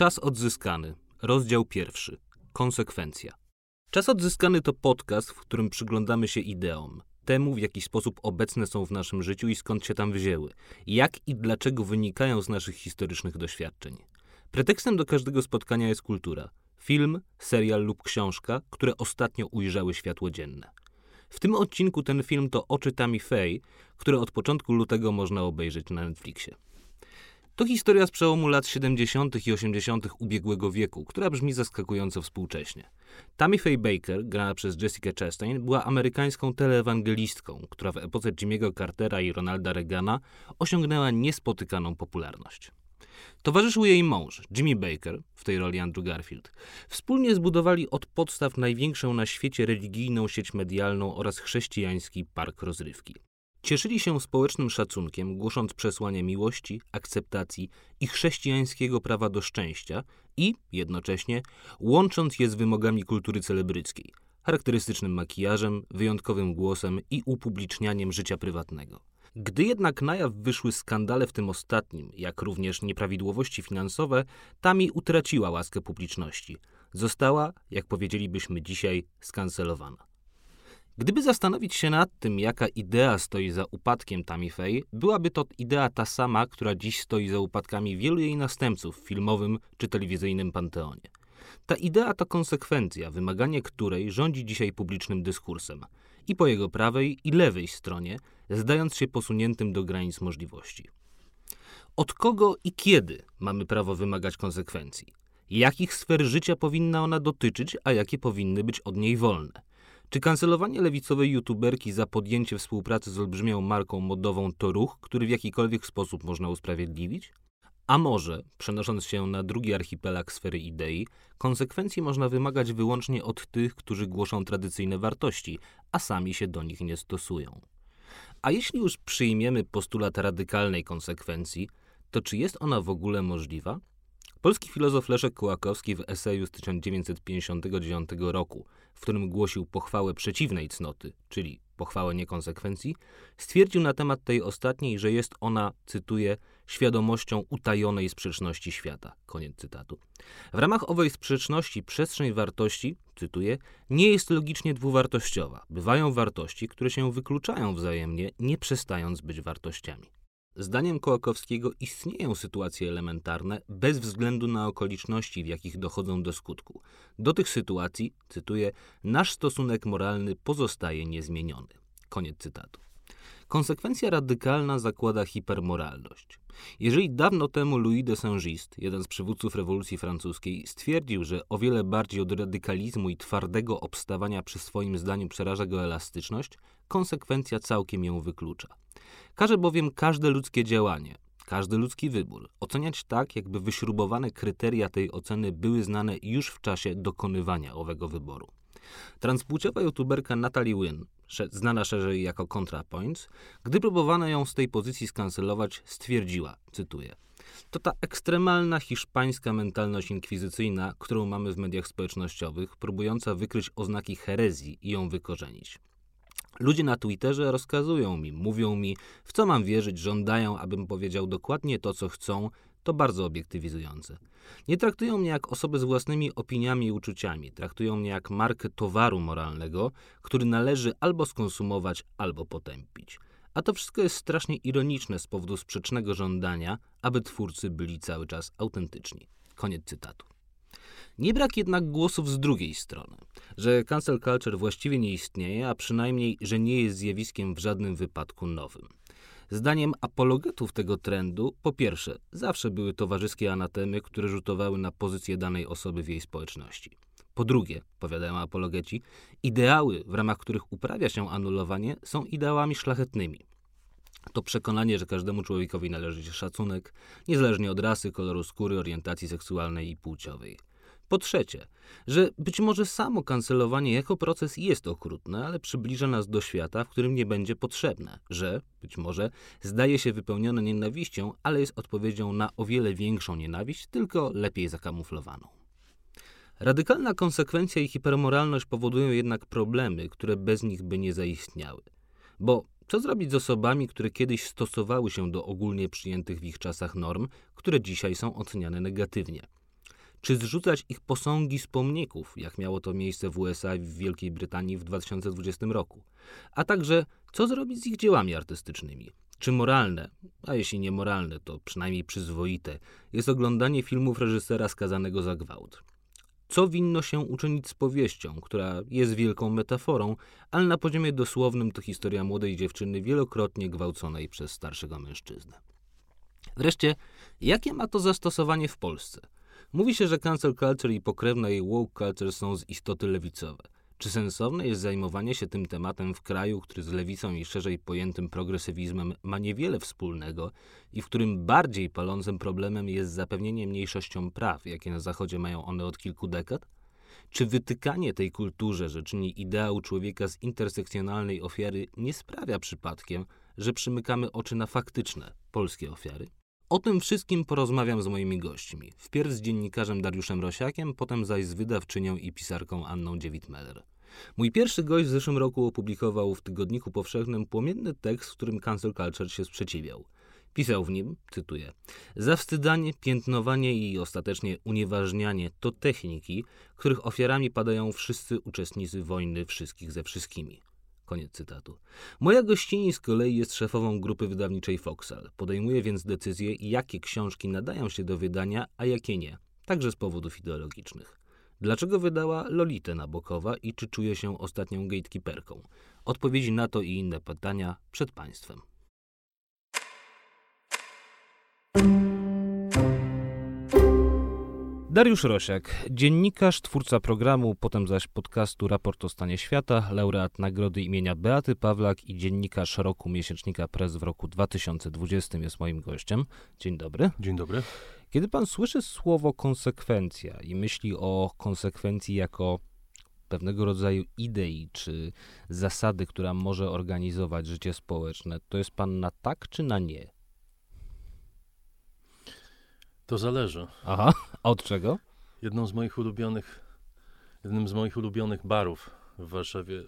Czas odzyskany. Rozdział pierwszy. Konsekwencja. Czas odzyskany to podcast, w którym przyglądamy się ideom, temu w jaki sposób obecne są w naszym życiu i skąd się tam wzięły, jak i dlaczego wynikają z naszych historycznych doświadczeń. Pretekstem do każdego spotkania jest kultura. Film, serial lub książka, które ostatnio ujrzały światło dzienne. W tym odcinku ten film to Oczy Tammy Faye, które od początku lutego można obejrzeć na Netflixie. To historia z przełomu lat 70. i 80. ubiegłego wieku, która brzmi zaskakująco współcześnie. Tammy Faye Baker, grana przez Jessica Chastain, była amerykańską teleewangelistką, która w epoce Jimmy'ego Cartera i Ronalda Reagana osiągnęła niespotykaną popularność. Towarzyszył jej mąż, Jimmy Baker, w tej roli Andrew Garfield. Wspólnie zbudowali od podstaw największą na świecie religijną sieć medialną oraz chrześcijański park rozrywki. Cieszyli się społecznym szacunkiem, głosząc przesłanie miłości, akceptacji i chrześcijańskiego prawa do szczęścia i, jednocześnie, łącząc je z wymogami kultury celebryckiej, charakterystycznym makijażem, wyjątkowym głosem i upublicznianiem życia prywatnego. Gdy jednak na jaw wyszły skandale w tym ostatnim, jak również nieprawidłowości finansowe, Tami utraciła łaskę publiczności. Została, jak powiedzielibyśmy dzisiaj, skancelowana. Gdyby zastanowić się nad tym, jaka idea stoi za upadkiem Faye, byłaby to idea ta sama, która dziś stoi za upadkami wielu jej następców w filmowym czy telewizyjnym panteonie. Ta idea to konsekwencja, wymaganie której rządzi dzisiaj publicznym dyskursem i po jego prawej i lewej stronie, zdając się posuniętym do granic możliwości. Od kogo i kiedy mamy prawo wymagać konsekwencji? Jakich sfer życia powinna ona dotyczyć, a jakie powinny być od niej wolne? Czy kancelowanie lewicowej youtuberki za podjęcie współpracy z olbrzymią marką modową to ruch, który w jakikolwiek sposób można usprawiedliwić? A może, przenosząc się na drugi archipelag sfery idei, konsekwencji można wymagać wyłącznie od tych, którzy głoszą tradycyjne wartości, a sami się do nich nie stosują. A jeśli już przyjmiemy postulat radykalnej konsekwencji, to czy jest ona w ogóle możliwa? Polski filozof Leszek Kołakowski w eseju z 1959 roku, w którym głosił pochwałę przeciwnej cnoty, czyli pochwałę niekonsekwencji, stwierdził na temat tej ostatniej, że jest ona, cytuję, świadomością utajonej sprzeczności świata. Koniec cytatu. W ramach owej sprzeczności przestrzeń wartości, cytuję, nie jest logicznie dwuwartościowa. Bywają wartości, które się wykluczają wzajemnie, nie przestając być wartościami. Zdaniem Kołakowskiego istnieją sytuacje elementarne bez względu na okoliczności, w jakich dochodzą do skutku. Do tych sytuacji, cytuję, nasz stosunek moralny pozostaje niezmieniony. Koniec cytatu. Konsekwencja radykalna zakłada hipermoralność. Jeżeli dawno temu Louis de Saint-Just, jeden z przywódców rewolucji francuskiej, stwierdził, że o wiele bardziej od radykalizmu i twardego obstawania przy swoim zdaniu przeraża go elastyczność, konsekwencja całkiem ją wyklucza. Każe bowiem każde ludzkie działanie, każdy ludzki wybór oceniać tak, jakby wyśrubowane kryteria tej oceny były znane już w czasie dokonywania owego wyboru. Transpłciowa youtuberka Natalie Wynn, znana szerzej jako ContraPoints, gdy próbowano ją z tej pozycji skancelować, stwierdziła, cytuję, to ta ekstremalna hiszpańska mentalność inkwizycyjna, którą mamy w mediach społecznościowych, próbująca wykryć oznaki herezji i ją wykorzenić. Ludzie na Twitterze rozkazują mi, mówią mi, w co mam wierzyć, żądają, abym powiedział dokładnie to, co chcą. To bardzo obiektywizujące. Nie traktują mnie jak osobę z własnymi opiniami i uczuciami. Traktują mnie jak markę towaru moralnego, który należy albo skonsumować, albo potępić. A to wszystko jest strasznie ironiczne z powodu sprzecznego żądania, aby twórcy byli cały czas autentyczni. Koniec cytatu. Nie brak jednak głosów z drugiej strony, że cancel culture właściwie nie istnieje, a przynajmniej, że nie jest zjawiskiem w żadnym wypadku nowym. Zdaniem apologetów tego trendu, po pierwsze, zawsze były towarzyskie anatemy, które rzutowały na pozycję danej osoby w jej społeczności. Po drugie, powiadają apologeci, ideały, w ramach których uprawia się anulowanie, są ideałami szlachetnymi. To przekonanie, że każdemu człowiekowi należy się szacunek, niezależnie od rasy, koloru skóry, orientacji seksualnej i płciowej. Po trzecie, że być może samo kancelowanie jako proces jest okrutne, ale przybliża nas do świata, w którym nie będzie potrzebne, że być może zdaje się wypełnione nienawiścią, ale jest odpowiedzią na o wiele większą nienawiść, tylko lepiej zakamuflowaną. Radykalna konsekwencja i hipermoralność powodują jednak problemy, które bez nich by nie zaistniały. Bo co zrobić z osobami, które kiedyś stosowały się do ogólnie przyjętych w ich czasach norm, które dzisiaj są oceniane negatywnie? Czy zrzucać ich posągi z pomników, jak miało to miejsce w USA i w Wielkiej Brytanii w 2020 roku? A także, co zrobić z ich dziełami artystycznymi? Czy moralne, a jeśli nie moralne, to przynajmniej przyzwoite, jest oglądanie filmów reżysera skazanego za gwałt? Co winno się uczynić z powieścią, która jest wielką metaforą, ale na poziomie dosłownym to historia młodej dziewczyny wielokrotnie gwałconej przez starszego mężczyznę? Wreszcie, jakie ma to zastosowanie w Polsce? Mówi się, że cancel culture i pokrewna jej woke culture są z istoty lewicowe. Czy sensowne jest zajmowanie się tym tematem w kraju, który z lewicą i szerzej pojętym progresywizmem ma niewiele wspólnego i w którym bardziej palącym problemem jest zapewnienie mniejszościom praw, jakie na Zachodzie mają one od kilku dekad? Czy wytykanie tej kulturze, że czyni ideał człowieka z intersekcjonalnej ofiary, nie sprawia przypadkiem, że przymykamy oczy na faktyczne polskie ofiary? O tym wszystkim porozmawiam z moimi gośćmi. Wpierw z dziennikarzem Dariuszem Rosiakiem, potem zaś z wydawczynią i pisarką Anną Dziewit-Meller. Mój pierwszy gość w zeszłym roku opublikował w Tygodniku Powszechnym płomienny tekst, w którym cancel culture się sprzeciwiał. Pisał w nim, cytuję, zawstydzanie, piętnowanie i ostatecznie unieważnianie to techniki, których ofiarami padają wszyscy uczestnicy wojny wszystkich ze wszystkimi. Koniec cytatu. Moja gościni z kolei jest szefową grupy wydawniczej Foxal. Podejmuje więc decyzję, jakie książki nadają się do wydania, a jakie nie. Także z powodów ideologicznych. Dlaczego wydała Lolitę Nabokowa i czy czuje się ostatnią gatekeeperką? Odpowiedzi na to i inne pytania przed Państwem. Dariusz Rosiak, dziennikarz, twórca programu, potem zaś podcastu Raport o stanie świata, laureat nagrody imienia Beaty Pawlak i dziennikarz roku miesięcznika Press w roku 2020 jest moim gościem. Dzień dobry. Dzień dobry. Kiedy pan słyszy słowo konsekwencja i myśli o konsekwencji jako pewnego rodzaju idei czy zasady, która może organizować życie społeczne, to jest pan na tak czy na nie? To zależy. Aha, a od czego? Jedną z moich ulubionych, jednym z moich ulubionych barów w Warszawie y,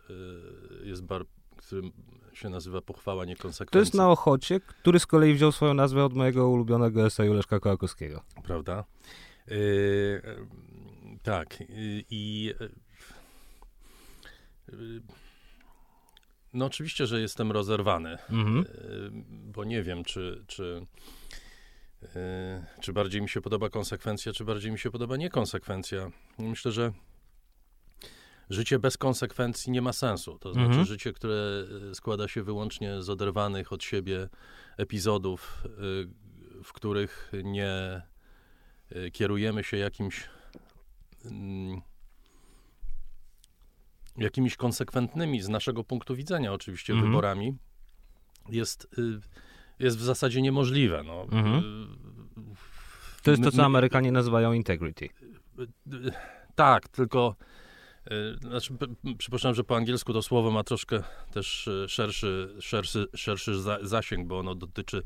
jest bar, który się nazywa Pochwała Niekonsekwencji. To jest na Ochocie, który z kolei wziął swoją nazwę od mojego ulubionego eseju Leszka Kołakowskiego. Prawda? Yy, tak. I yy, no oczywiście, że jestem rozerwany, mhm. bo nie wiem, czy, czy czy bardziej mi się podoba konsekwencja, czy bardziej mi się podoba niekonsekwencja. Myślę, że życie bez konsekwencji nie ma sensu. To znaczy mhm. życie, które e, składa się wyłącznie z oderwanych od siebie epizodów, e, w których nie e, kierujemy się jakimś mm, jakimiś konsekwentnymi z naszego punktu widzenia oczywiście mhm. wyborami jest jest w zasadzie niemożliwe. No. Mhm. To jest to, co Amerykanie nazywają integrity. Tak, tylko y, znaczy, przypuszczam, że po angielsku to słowo ma troszkę też y, szerszy, szerszy, szerszy zasięg, bo ono dotyczy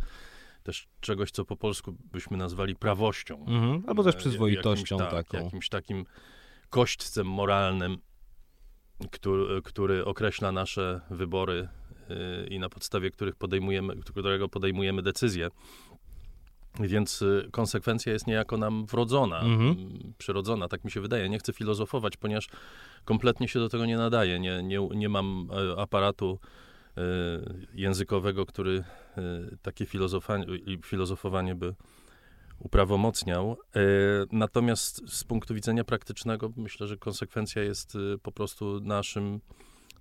też czegoś, co po polsku byśmy nazwali prawością. Mhm, albo też przyzwoitością jakimś, tak, taką. Jakimś takim kośćcem moralnym, który, który określa nasze wybory Y, i na podstawie których podejmujemy, którego podejmujemy decyzje. Więc y, konsekwencja jest niejako nam wrodzona, mhm. Mm, przyrodzona, tak mi się wydaje. Nie chcę filozofować, ponieważ kompletnie się do tego nie nadaje. Nie, nie, nie mam e, aparatu e, językowego, który e, takie filozofowanie, filozofowanie by uprawomocniał. Natomiast z punktu widzenia praktycznego myślę, że konsekwencja jest po prostu naszym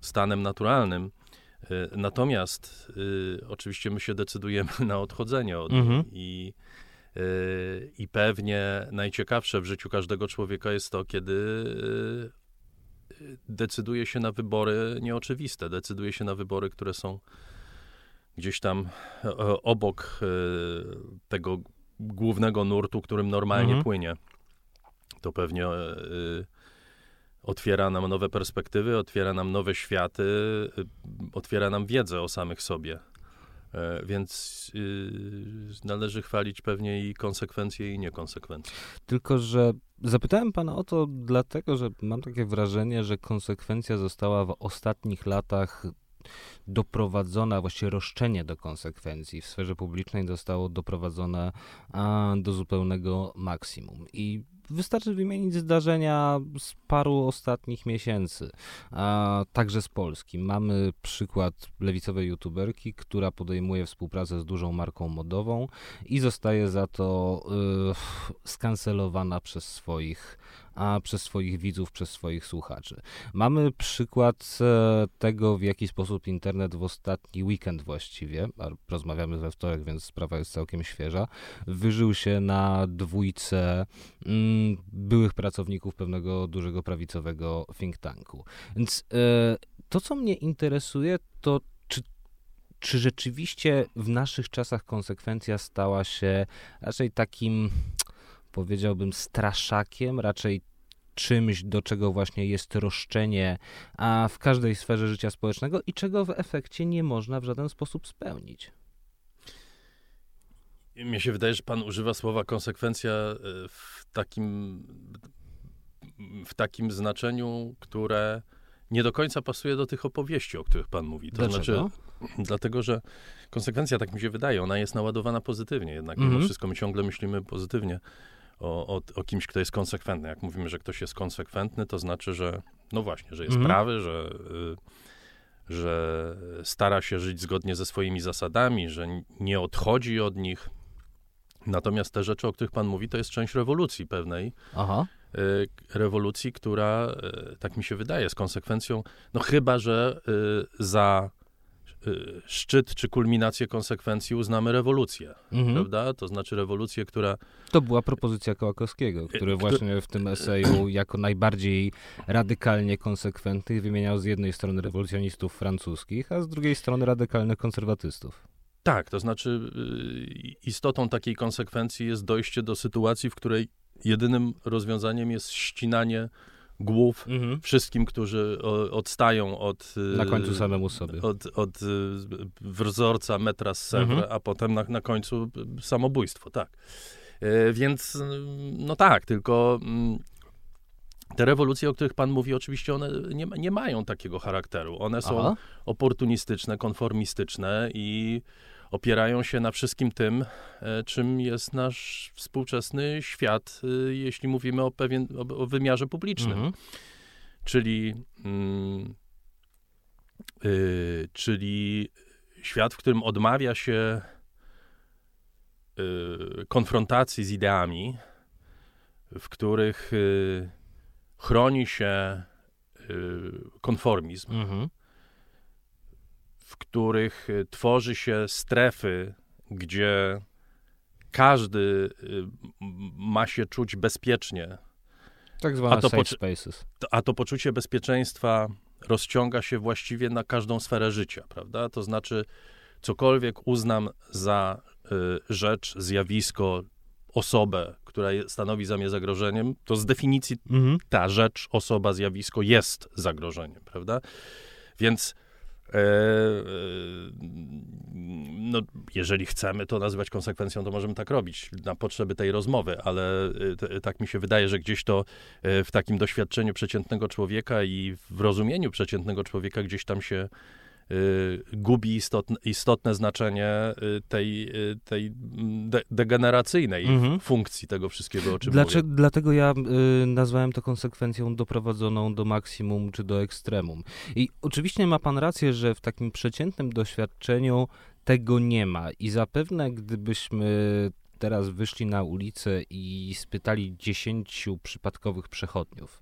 stanem naturalnym. E, natomiast y, oczywiście my się decydujemy na odchodzenie od mhm. niej i, y, i pewnie najciekawsze w życiu każdego człowieka jest to, kiedy decyduje się na wybory nieoczywiste, decyduje się na wybory, które są gdzieś tam obok tego głównego nurtu, którym normalnie mhm. płynie. To pewnie otwiera nam nowe perspektywy, otwiera nam nowe światy, y, otwiera nam wiedzę o samych sobie. E, więc yy, należy chwalić pewnie i konsekwencje, i niekonsekwencje. Tylko, że zapytałem pana o to dlatego, że mam takie wrażenie, że konsekwencja została w ostatnich latach doprowadzona, właściwie roszczenie do konsekwencji w sferze publicznej zostało doprowadzone do zupełnego maksimum. I wystarczy wymienić zdarzenia z paru ostatnich miesięcy, a także z Polski. Mamy przykład lewicowej youtuberki, która podejmuje współpracę z dużą marką modową i zostaje za to y, skancelowana przez swoich a przez swoich widzów, przez swoich słuchaczy. Mamy przykład e, tego, w jaki sposób internet w ostatni weekend właściwie, a rozmawiamy we wtorek, więc sprawa jest całkiem świeża, wyżył się na dwójce mm, byłych pracowników pewnego dużego prawicowego think tanku. Więc e, to, co mnie interesuje, to czy czy rzeczywiście w naszych czasach konsekwencja stała się raczej takim powiedziałbym, straszakiem, raczej czymś, do czego właśnie jest roszczenie, a w każdej sferze życia społecznego i czego w efekcie nie można w żaden sposób spełnić. Mnie się wydaje, że pan używa słowa konsekwencja e, w takim, w takim znaczeniu, które nie do końca pasuje do tych opowieści, o których pan mówi. To Dlaczego? znaczy, dlatego, że konsekwencja, tak mi się wydaje, ona jest naładowana pozytywnie, jednak mm -hmm. mimo mhm. wszystko my ciągle myślimy pozytywnie o, o, o, kimś, kto jest konsekwentny. Jak mówimy, że ktoś jest konsekwentny, to znaczy, że no właśnie, że jest mhm. prawy, że, y, że stara się żyć zgodnie ze swoimi zasadami, że nie odchodzi od nich. Natomiast te rzeczy, o których pan mówi, to jest część rewolucji pewnej. Aha. Y, rewolucji, która, y, tak mi się wydaje, jest konsekwencją, no chyba, że za szczyt czy kulminację konsekwencji uznamy rewolucję, mhm. prawda? To znaczy rewolucję, która... To była propozycja Kołakowskiego, który y, właśnie w tym eseju jako najbardziej radykalnie konsekwentnych wymieniał z jednej strony rewolucjonistów francuskich, a z drugiej strony radykalnych konserwatystów. Tak, to znaczy y, istotą takiej konsekwencji jest dojście do sytuacji, w której jedynym rozwiązaniem jest ścinanie głów mhm. wszystkim, którzy odstają od... Na końcu samemu sobie. Od, od wzorca metra z Sewre, mhm. a potem na, na końcu samobójstwo, tak. Więc, no tak, tylko mm, te rewolucje, o których pan mówi, oczywiście one nie, nie mają takiego charakteru. One są Aha. oportunistyczne, konformistyczne i opierają się na wszystkim tym, e, czym jest nasz współczesny świat, e, jeśli mówimy o, pewien, o, wymiarze publicznym. Mhm. Czyli, mm, y, czyli świat, w którym odmawia się y, konfrontacji z ideami, w których y, chroni się konformizm. Mhm w których y, tworzy się strefy, gdzie każdy y, ma się czuć bezpiecznie. Tak zwane a to safe spaces. A to poczucie bezpieczeństwa rozciąga się właściwie na każdą sferę życia, prawda? To znaczy, cokolwiek uznam za y, rzecz, zjawisko, osobę, która stanowi za mnie zagrożeniem, to z definicji mhm. ta rzecz, osoba, zjawisko jest zagrożeniem, prawda? Więc no, jeżeli chcemy to nazywać konsekwencją, to możemy tak robić na potrzeby tej rozmowy, ale e, tak mi się wydaje, że gdzieś to w takim doświadczeniu przeciętnego człowieka i w rozumieniu przeciętnego człowieka gdzieś tam się gubi istotne, istotne znaczenie y, tej, y, tej de, degeneracyjnej mhm. funkcji tego wszystkiego, o czym Dlaczego, mówię. Dlatego ja y, nazwałem to konsekwencją doprowadzoną do maksimum czy do ekstremum. I oczywiście ma pan rację, że w takim przeciętnym doświadczeniu tego nie ma i zapewne gdybyśmy teraz wyszli na ulicę i spytali dziesięciu przypadkowych przechodniów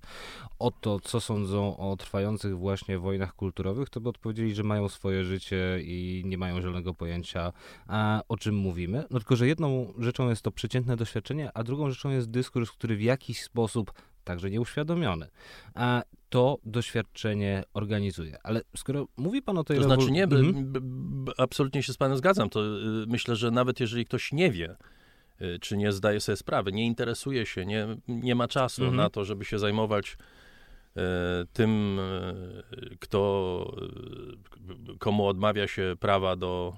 o to, co sądzą o trwających właśnie wojnach kulturowych, to by odpowiedzieli, że mają swoje życie i nie mają żadnego pojęcia, a, o czym mówimy. No tylko, że jedną rzeczą jest to przeciętne doświadczenie, a drugą rzeczą jest dyskurs, który w jakiś sposób także nieuświadomiony, a to doświadczenie organizuje. Ale skoro mówi pan o tej... To znaczy nie, mhm. absolutnie się z panem zgadzam. To y, myślę, że nawet jeżeli ktoś nie wie, czy nie zdaje sobie sprawy, nie interesuje się, nie, nie ma czasu mhm. na to, żeby się zajmować e, tym, e, kto, komu odmawia się prawa do,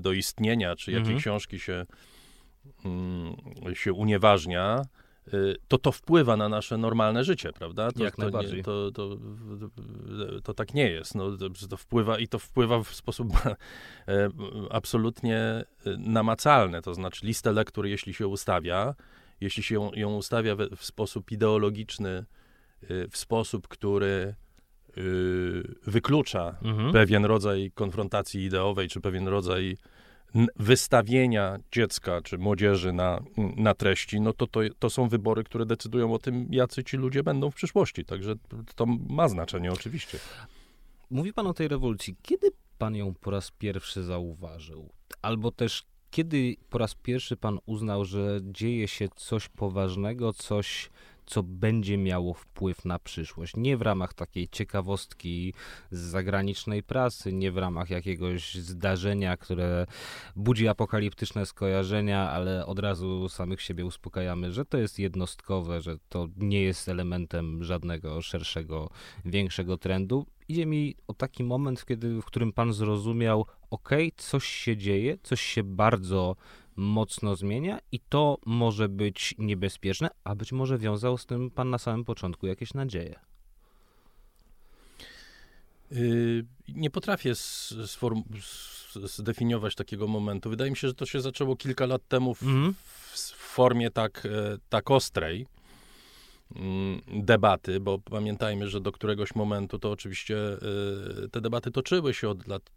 do istnienia, czy jakie mhm. książki się, mm, się unieważnia, Y, to to wpływa na nasze normalne życie, prawda? To, Jak to najbardziej. Nie, to, to, to, tak nie jest. No, to wpływa i to wpływa w sposób absolutnie y, namacalny. To znaczy listę lektur, jeśli się ustawia jeśli się ją, ją ustawia w, w sposób ideologiczny, y, w sposób, który y, wyklucza Mhm. pewien rodzaj konfrontacji ideowej, czy pewien rodzaj wystawienia dziecka czy młodzieży na, na treści, no to, to to są wybory, które decydują o tym, jacy ci ludzie będą w przyszłości. Także to ma znaczenie oczywiście. Mówi pan o tej rewolucji. Kiedy pan ją po raz pierwszy zauważył? Albo też kiedy po raz pierwszy pan uznał, że dzieje się coś poważnego, coś, co będzie miało wpływ na przyszłość? Nie w ramach takiej ciekawostki z zagranicznej prasy, nie w ramach jakiegoś zdarzenia, które budzi apokaliptyczne skojarzenia, ale od razu samych siebie uspokajamy, że to jest jednostkowe, że to nie jest elementem żadnego szerszego, większego trendu. Idzie mi o taki moment, kiedy, w którym pan zrozumiał, ok, coś się dzieje, coś się bardzo mocno zmienia i to może być niebezpieczne, a być może wiązał z tym pan na samym początku jakieś nadzieje. Yy, Nie potrafię zdefiniować takiego momentu. Wydaje mi się, że to się zaczęło kilka lat temu w, Mhm. w formie tak, e, tak ostrej mm, debaty, bo pamiętajmy, że do któregoś momentu to oczywiście e, te debaty toczyły się od lat,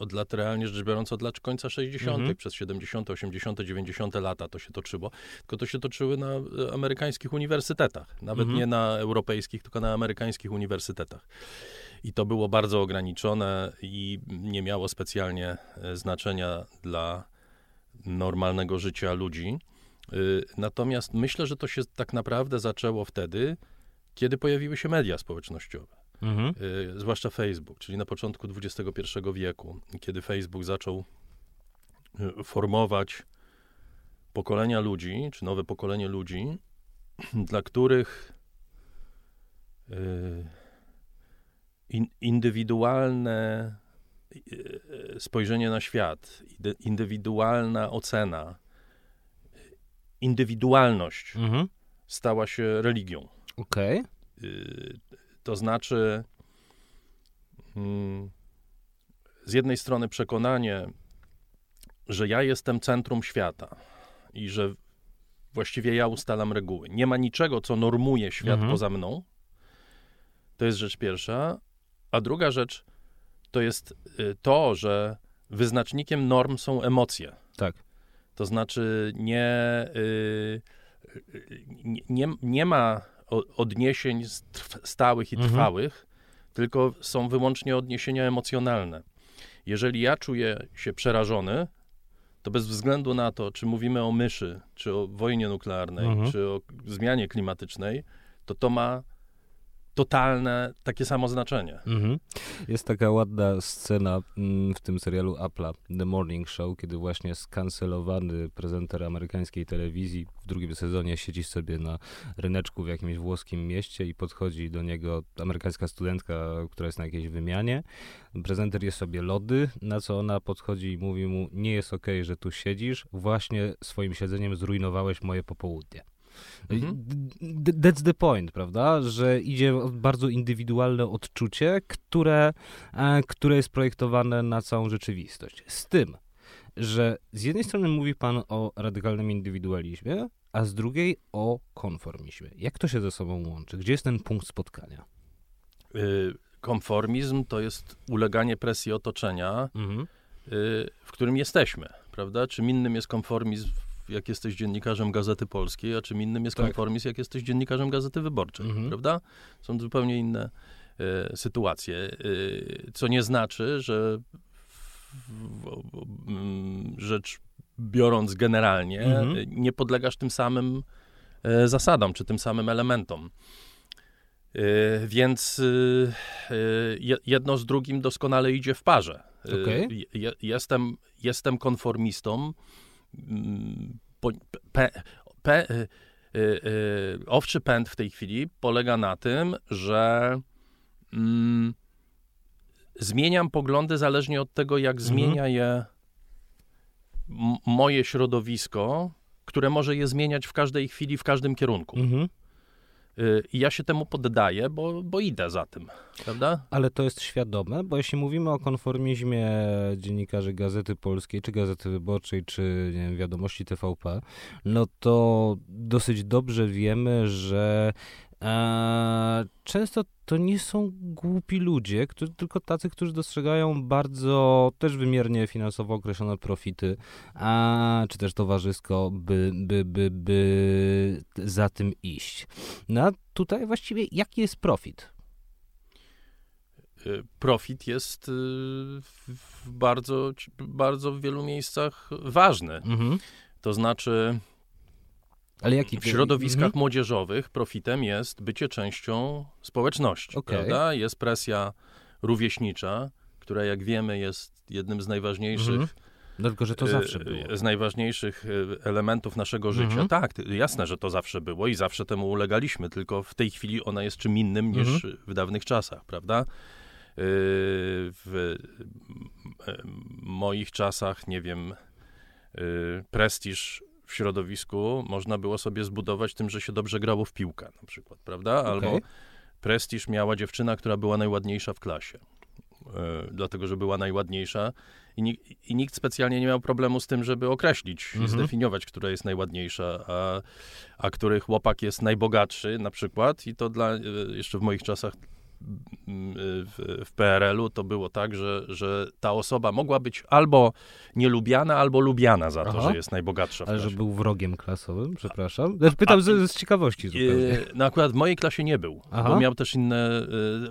od lat realnie rzecz biorąc od lat końca 60., Mhm. przez 70., 80., 90. lata to się toczyło, tylko to się toczyły na e, amerykańskich uniwersytetach, nawet Mhm. nie na europejskich, tylko na amerykańskich uniwersytetach. I to było bardzo ograniczone i nie miało specjalnie e, znaczenia dla normalnego życia ludzi. Y, Natomiast myślę, że to się tak naprawdę zaczęło wtedy, kiedy pojawiły się media społecznościowe, Mhm. y, zwłaszcza Facebook, czyli na początku XXI wieku, kiedy Facebook zaczął y, formować pokolenia ludzi, czy nowe pokolenie ludzi, dla których y, in, indywidualne spojrzenie na świat, indywidualna ocena, indywidualność Mhm. stała się religią. Okej. Y, To znaczy, mm, z jednej strony przekonanie, że ja jestem centrum świata i że właściwie ja ustalam reguły. Nie ma niczego, co normuje świat Mhm. poza mną. To jest rzecz pierwsza. A druga rzecz to jest y, to, że wyznacznikiem norm są emocje. Tak. To znaczy nie, y, y, nie, nie, ma odniesień stałych i Mhm. trwałych, tylko są wyłącznie odniesienia emocjonalne. Jeżeli ja czuję się przerażony, to bez względu na to, czy mówimy o myszy, czy o wojnie nuklearnej, Mhm. czy o zmianie klimatycznej, to to ma totalne takie samo znaczenie. Mhm. Jest taka ładna scena mm, w tym serialu Apple'a, The Morning Show, kiedy właśnie skancelowany prezenter amerykańskiej telewizji w drugim sezonie siedzi sobie na ryneczku w jakimś włoskim mieście i podchodzi do niego amerykańska studentka, która jest na jakiejś wymianie. Prezenter je sobie lody, na co ona podchodzi i mówi mu, nie jest okej, że tu siedzisz, właśnie swoim siedzeniem zrujnowałeś moje popołudnie. Mhm. That's the point, prawda? Że idzie bardzo indywidualne odczucie, które, e, które jest projektowane na całą rzeczywistość. Z tym, że z jednej strony mówi pan o radykalnym indywidualizmie, a z drugiej o konformizmie. Jak to się ze sobą łączy? Gdzie jest ten punkt spotkania? Y, Konformizm to jest uleganie presji otoczenia, Mhm. y, w którym jesteśmy, prawda? Czym innym jest konformizm, jak jesteś dziennikarzem Gazety Polskiej, a czym innym jest Tak. konformizm, jak jesteś dziennikarzem Gazety Wyborczej, Mhm. prawda? Są zupełnie inne y, sytuacje, y, co nie znaczy, że w, w, rzecz biorąc generalnie, Mhm. nie podlegasz tym samym y, zasadom, czy tym samym elementom. Więc je- jedno z drugim doskonale idzie w parze. Y, je- Jestem, jestem konformistą. Pe, pe, y, y, y, owczy pęd w tej chwili polega na tym, że mm, zmieniam poglądy zależnie od tego, jak Mhm. zmienia je moje środowisko, które może je zmieniać w każdej chwili, w każdym kierunku. Mhm. Y, I ja się temu poddaję, bo, bo idę za tym, prawda? Ale to jest świadome, bo jeśli mówimy o konformizmie dziennikarzy Gazety Polskiej, czy Gazety Wyborczej, czy wiem, Wiadomości TVP, no to dosyć dobrze wiemy, że e, często to nie są głupi ludzie, którzy, tylko tacy, którzy dostrzegają bardzo też wymiernie finansowo określone profity, a, czy też towarzysko, by, by, by, by za tym iść. No a tutaj właściwie jaki jest profit? Y, profit jest y, w bardzo, bardzo w wielu miejscach ważny. Mhm. To znaczy, ale jaki? W środowiskach mhm. młodzieżowych profitem jest bycie częścią społeczności, okay. prawda? Jest presja rówieśnicza, która jak wiemy jest jednym z najważniejszych mhm. Dlatego, że to y, zawsze było. Z najważniejszych elementów naszego życia. Mhm. Tak, jasne, że to zawsze było i zawsze temu ulegaliśmy, tylko w tej chwili ona jest czym innym niż mhm. w dawnych czasach, prawda? w moich czasach, nie wiem, prestiż w środowisku można było sobie zbudować tym, że się dobrze grało w piłkę na przykład, prawda? Albo okay. prestiż miała dziewczyna, która była najładniejsza w klasie. dlatego, że była najładniejsza i, i, nikt specjalnie nie miał problemu z tym, żeby określić, mm -hmm. zdefiniować, która jest najładniejsza, a, a który chłopak jest najbogatszy na przykład i to dla, jeszcze w moich czasach w, w PRL-u to było tak, że, że ta osoba mogła być albo nielubiana, albo lubiana za to, Aha. że jest najbogatsza. Ale że był wrogiem klasowym, przepraszam. Pytam A, z, z, ciekawości zupełnie. No akurat w mojej klasie nie był, Aha. bo miał też inne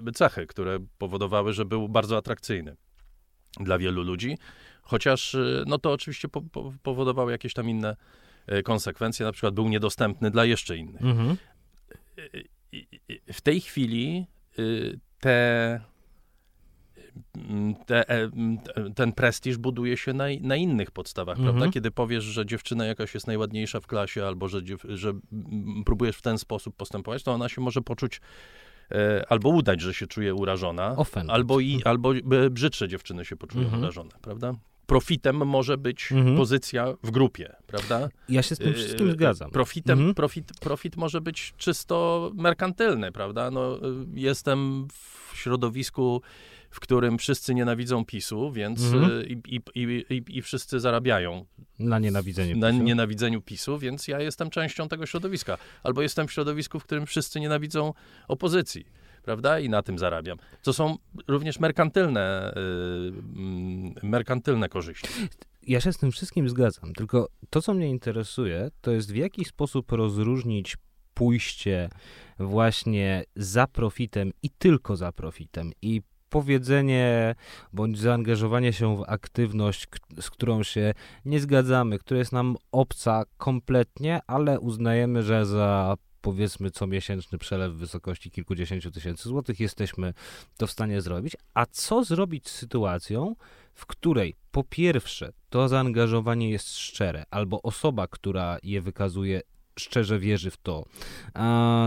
y, cechy, które powodowały, że był bardzo atrakcyjny dla wielu ludzi. Chociaż y, no to oczywiście po, po, powodowało jakieś tam inne konsekwencje, na przykład był niedostępny dla jeszcze innych. Mhm. W tej chwili te, te, e, ten prestiż buduje się na, na innych podstawach, mhm. prawda? Kiedy powiesz, że dziewczyna jakaś jest najładniejsza w klasie, albo że, że próbujesz w ten sposób postępować, to ona się może poczuć e, albo udać, że się czuje urażona, albo, i, albo brzydsze dziewczyny się poczują mhm. urażone, prawda? Profitem może być mhm. pozycja w grupie, prawda? Ja się z tym wszystkim y, zgadzam. Profitem, mhm. profit, profit może być czysto merkantylny, prawda? No, y, jestem w środowisku, w którym wszyscy nienawidzą PiSu, więc mhm. Y, i, i, i, i, wszyscy zarabiają. Na nienawidzeniu Na PiSu. nienawidzeniu PiSu, więc ja jestem częścią tego środowiska. Albo jestem w środowisku, w którym wszyscy nienawidzą opozycji prawda? I na tym zarabiam. To są również merkantylne, yy, merkantylne korzyści. Ja się z tym wszystkim zgadzam, tylko to, co mnie interesuje, to jest w jaki sposób rozróżnić pójście właśnie za profitem i tylko za profitem i powiedzenie bądź zaangażowanie się w aktywność, z którą się nie zgadzamy, która jest nam obca kompletnie, ale uznajemy, że za powiedzmy comiesięczny przelew w wysokości kilkudziesięciu tysięcy złotych, jesteśmy to w stanie zrobić. A co zrobić z sytuacją, w której po pierwsze to zaangażowanie jest szczere, albo osoba, która je wykazuje, szczerze wierzy w to,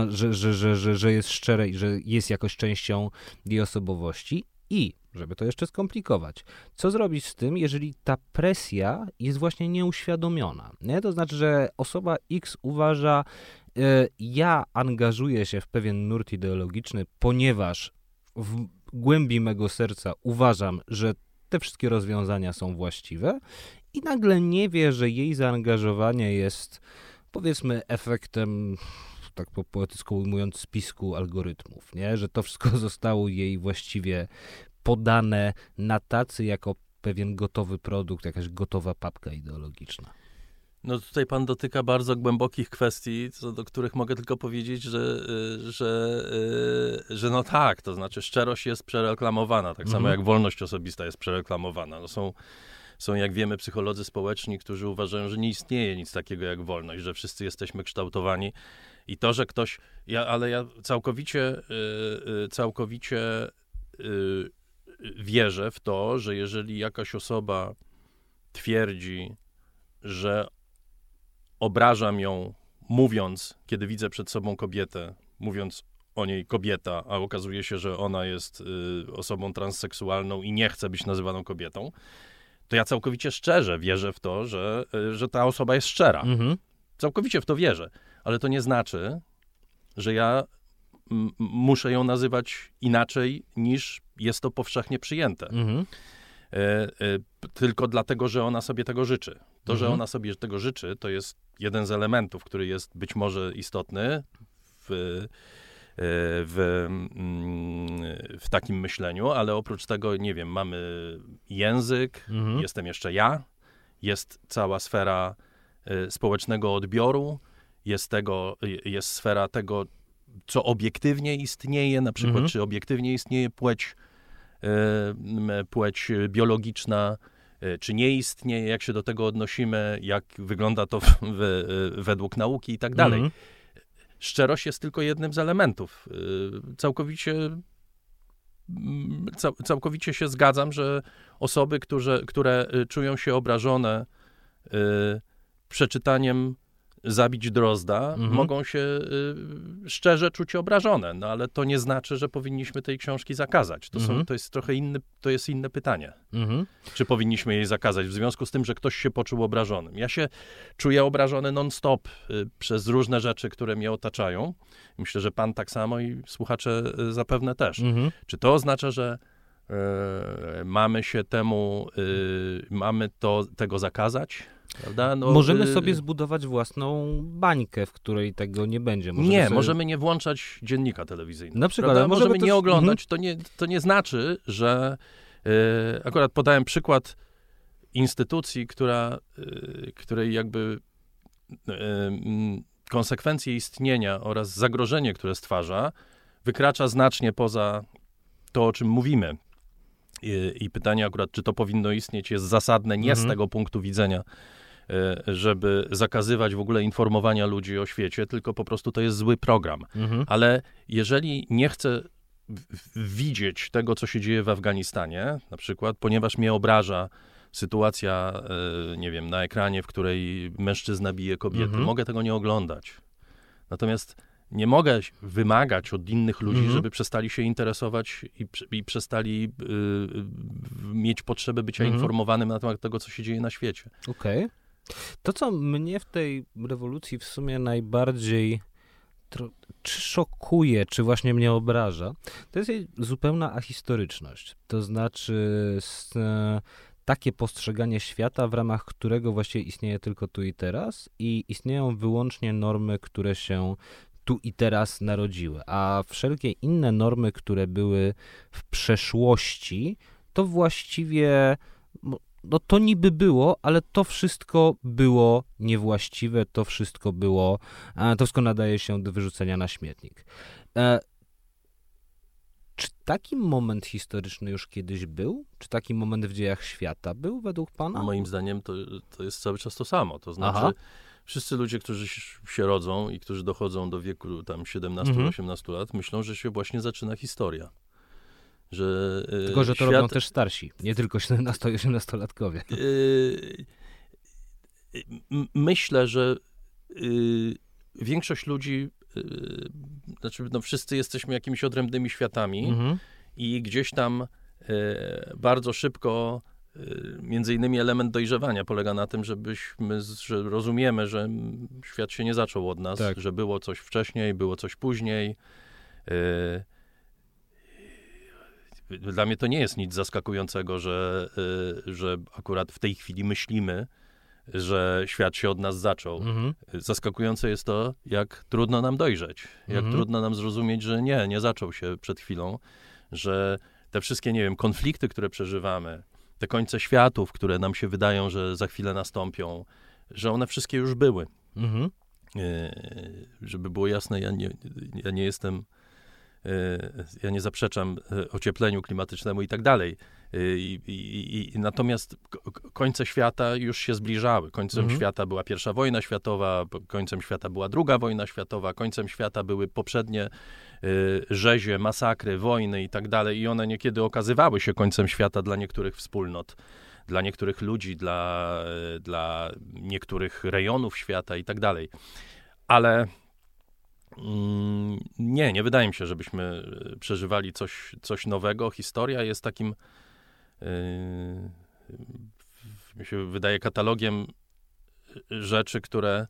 że, że, że, że, jest szczere i że jest jakoś częścią jej osobowości, i żeby to jeszcze skomplikować, co zrobić z tym, jeżeli ta presja jest właśnie nieuświadomiona? Nie? To znaczy, że osoba X uważa, ja angażuję się w pewien nurt ideologiczny, ponieważ w głębi mego serca uważam, że te wszystkie rozwiązania są właściwe i nagle nie wie, że jej zaangażowanie jest powiedzmy efektem tak po poetycko ujmując, spisku algorytmów, nie? że to wszystko zostało jej właściwie podane na tacy jako pewien gotowy produkt, jakaś gotowa papka ideologiczna. No tutaj pan dotyka bardzo głębokich kwestii, co do których mogę tylko powiedzieć, że, y, że, y, że no tak, to znaczy szczerość jest przereklamowana, tak samo mhm. jak wolność osobista jest przereklamowana. No są, są, jak wiemy, psycholodzy społeczni, którzy uważają, że nie istnieje nic takiego jak wolność, że wszyscy jesteśmy kształtowani i to, że ktoś, ja, ale ja całkowicie, y, całkowicie wierzę w to, że jeżeli jakaś osoba twierdzi, że obrażam ją, mówiąc, kiedy widzę przed sobą kobietę, mówiąc o niej kobieta, a okazuje się, że ona jest y, osobą transseksualną i nie chce być nazywaną kobietą, to ja całkowicie szczerze wierzę w to, że, y, że ta osoba jest szczera. Mhm. Całkowicie w to wierzę. Ale to nie znaczy, że ja m, muszę ją nazywać inaczej niż jest to powszechnie przyjęte. Mhm. P- tylko dlatego, że ona sobie tego życzy. To, że Mhm. ona sobie tego życzy, to jest jeden z elementów, który jest być może istotny w, e, w, mm, w takim myśleniu, ale oprócz tego, nie wiem, mamy język, Mhm. jestem jeszcze ja, jest cała sfera e, społecznego odbioru, jest, tego, je- jest sfera tego, co obiektywnie istnieje, na przykład, Mhm. czy obiektywnie istnieje płeć, e, płeć biologiczna, czy nie istnieje, jak się do tego odnosimy, jak wygląda to w, w, według nauki i tak dalej. Mhm. Szczerość jest tylko jednym z elementów. Y, Całkowicie, mm, cał, całkowicie się zgadzam, że osoby, które y, czują się obrażone y, przeczytaniem Zabić Drozda, Mhm. mogą się y, szczerze czuć obrażone, no ale to nie znaczy, że powinniśmy tej książki zakazać. To, Mhm. są, to jest trochę inny, to jest inne pytanie Mhm. czy powinniśmy jej zakazać, w związku z tym, że ktoś się poczuł obrażonym. Ja się czuję obrażony non-stop y, przez różne rzeczy, które mnie otaczają. Myślę, że pan tak samo i słuchacze y, zapewne też. Mhm. Czy to oznacza, że y, mamy się temu, y, mamy to, tego zakazać? No, Możemy y, sobie zbudować własną bańkę, w której tego nie będzie. Możemy nie, sobie... możemy nie włączać dziennika telewizyjnego. Na przykład, możemy możemy też- nie oglądać. To, nie, to nie znaczy, że e, akurat podałem przykład instytucji, która, e, której jakby mm, konsekwencje istnienia oraz zagrożenie, które stwarza, wykracza znacznie poza to, o czym mówimy. I, i pytanie akurat, czy to powinno istnieć, jest zasadne nie z Mhm. tego punktu widzenia, e, żeby zakazywać w ogóle informowania ludzi o świecie, tylko po prostu to jest zły program. Mhm. Ale jeżeli nie chcę widzieć tego, co się dzieje w Afganistanie, na przykład, ponieważ mnie obraża sytuacja, e, nie wiem, na ekranie, w której mężczyzna bije kobiety, Mhm. mogę tego nie oglądać. Natomiast nie mogę wymagać od innych ludzi, Mhm. żeby przestali się interesować i, i przestali y, y, mieć potrzebę bycia Mhm. informowanym na temat tego, co się dzieje na świecie. Okej. To, co mnie w tej rewolucji w sumie najbardziej czy szokuje, czy właśnie mnie obraża, to jest jej zupełna ahistoryczność. To znaczy e, takie postrzeganie świata, w ramach którego właściwie istnieje tylko tu i teraz i istnieją wyłącznie normy, które się tu i teraz narodziły, a wszelkie inne normy, które były w przeszłości, to właściwie mo- no to niby było, ale to wszystko było niewłaściwe, to wszystko było, to wszystko nadaje się do wyrzucenia na śmietnik. E, czy taki moment historyczny już kiedyś był? Czy taki moment w dziejach świata był według pana? Moim zdaniem to, to jest cały czas to samo. To znaczy, Aha. Wszyscy ludzie, którzy się rodzą i którzy dochodzą do wieku tam 17-18 Mhm. lat, myślą, że się właśnie zaczyna historia. Że, e, Tylko, że to świat, robią też starsi, nie tylko 17 i 18-latkowie. e, m- myślę, że e, większość ludzi, e, znaczy no wszyscy jesteśmy jakimiś odrębnymi światami, Mhm. i gdzieś tam e, bardzo szybko, między innymi element dojrzewania polega na tym, żebyśmy, że rozumiemy, że świat się nie zaczął od nas, Tak. że było coś wcześniej, było coś później. E, dla mnie to nie jest nic zaskakującego, że, e, że akurat w tej chwili myślimy, że świat się od nas zaczął. Mhm. Zaskakujące jest to, jak trudno nam dojrzeć, jak Mhm. trudno nam zrozumieć, że nie, nie zaczął się przed chwilą, że te wszystkie, nie wiem, konflikty, które przeżywamy, te końce światów, które nam się wydają, że za chwilę nastąpią, że one wszystkie już były. Mhm. E, żeby było jasne, ja nie, ja nie jestem, e, ja nie zaprzeczam e, ociepleniu klimatycznemu i tak dalej. I, i, i, natomiast ko- ko- końce świata już się zbliżały. Końcem Mhm. świata była pierwsza wojna światowa, końcem świata była druga wojna światowa, końcem świata były poprzednie e, rzezie, masakry, wojny i tak dalej. I one niekiedy okazywały się końcem świata dla niektórych wspólnot dla niektórych ludzi, dla, e, dla niektórych rejonów świata i tak dalej. Ale mm, nie, nie wydaje mi się, żebyśmy e, przeżywali coś, coś nowego. Historia jest takim, mi się wydaje, katalogiem rzeczy, które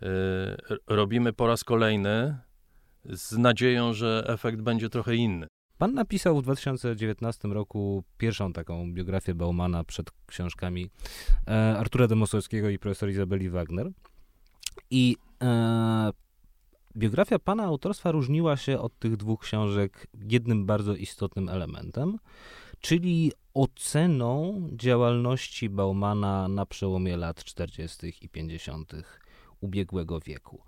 yy, robimy po raz kolejny, z nadzieją, że efekt będzie trochę inny. Pan napisał w 2019 roku pierwszą taką biografię Baumana przed książkami e, Artura Demosowskiego i profesor Izabeli Wagner. I e, biografia pana autorstwa różniła się od tych dwóch książek jednym bardzo istotnym elementem, czyli oceną działalności Baumana na przełomie lat 40. i 50. ubiegłego wieku.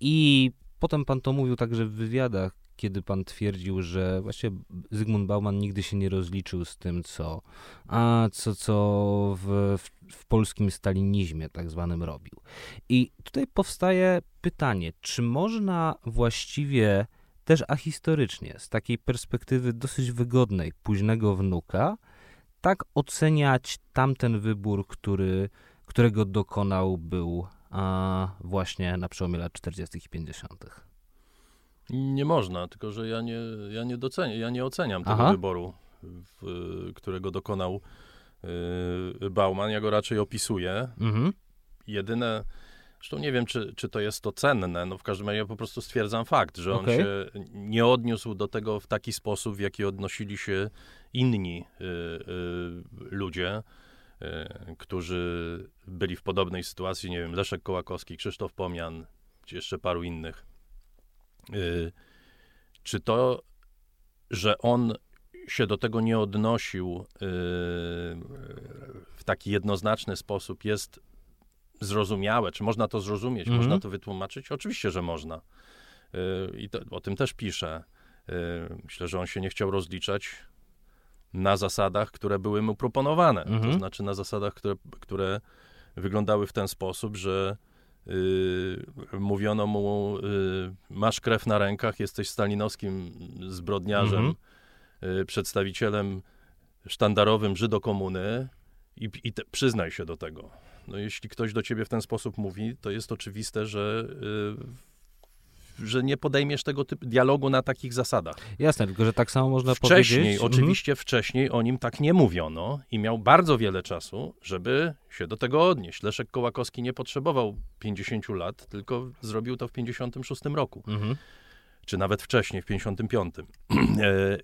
I potem pan to mówił także w wywiadach, kiedy pan twierdził, że właśnie Zygmunt Bauman nigdy się nie rozliczył z tym, co, a co, co w, w, w polskim stalinizmie tak zwanym robił. I tutaj powstaje pytanie, czy można właściwie też ahistorycznie, z takiej perspektywy dosyć wygodnej, późnego wnuka, tak oceniać tamten wybór, który, którego dokonał był a, właśnie na przełomie lat 40. i 50. Nie można, tylko że ja nie, ja nie doceniam, ja nie oceniam tego Aha. wyboru, w, którego dokonał y, Bauman. Ja go raczej opisuję. Mhm. Jedyne, zresztą nie wiem, czy, czy to jest to cenne, no w każdym razie ja po prostu stwierdzam fakt, że on Okej. się nie odniósł do tego w taki sposób, w jaki odnosili się inni y, y, ludzie, y, którzy byli w podobnej sytuacji, nie wiem, Leszek Kołakowski, Krzysztof Pomian, czy jeszcze paru innych. Y, czy to, że on się do tego nie odnosił y, w taki jednoznaczny sposób, jest zrozumiałe? Czy można to zrozumieć? Mhm. Można to wytłumaczyć? Oczywiście, że można. Y, I to, o tym też piszę. Y, Myślę, że on się nie chciał rozliczać na zasadach, które były mu proponowane. To Mhm. znaczy na zasadach, które, które wyglądały w ten sposób, że y, mówiono mu, y, masz krew na rękach, jesteś stalinowskim zbrodniarzem, Mhm. y, przedstawicielem sztandarowym Żydokomuny i, i te, przyznaj się do tego. No, jeśli ktoś do ciebie w ten sposób mówi, to jest oczywiste, że, y, że nie podejmiesz tego typu dialogu na takich zasadach. Jasne, tylko że tak samo można Wcześniej, powiedzieć. Mhm. oczywiście wcześniej o nim tak nie mówiono i miał bardzo wiele czasu, żeby się do tego odnieść. Leszek Kołakowski nie potrzebował 50 lat, tylko zrobił to w 56 roku, Mhm. czy nawet wcześniej, w 55. e,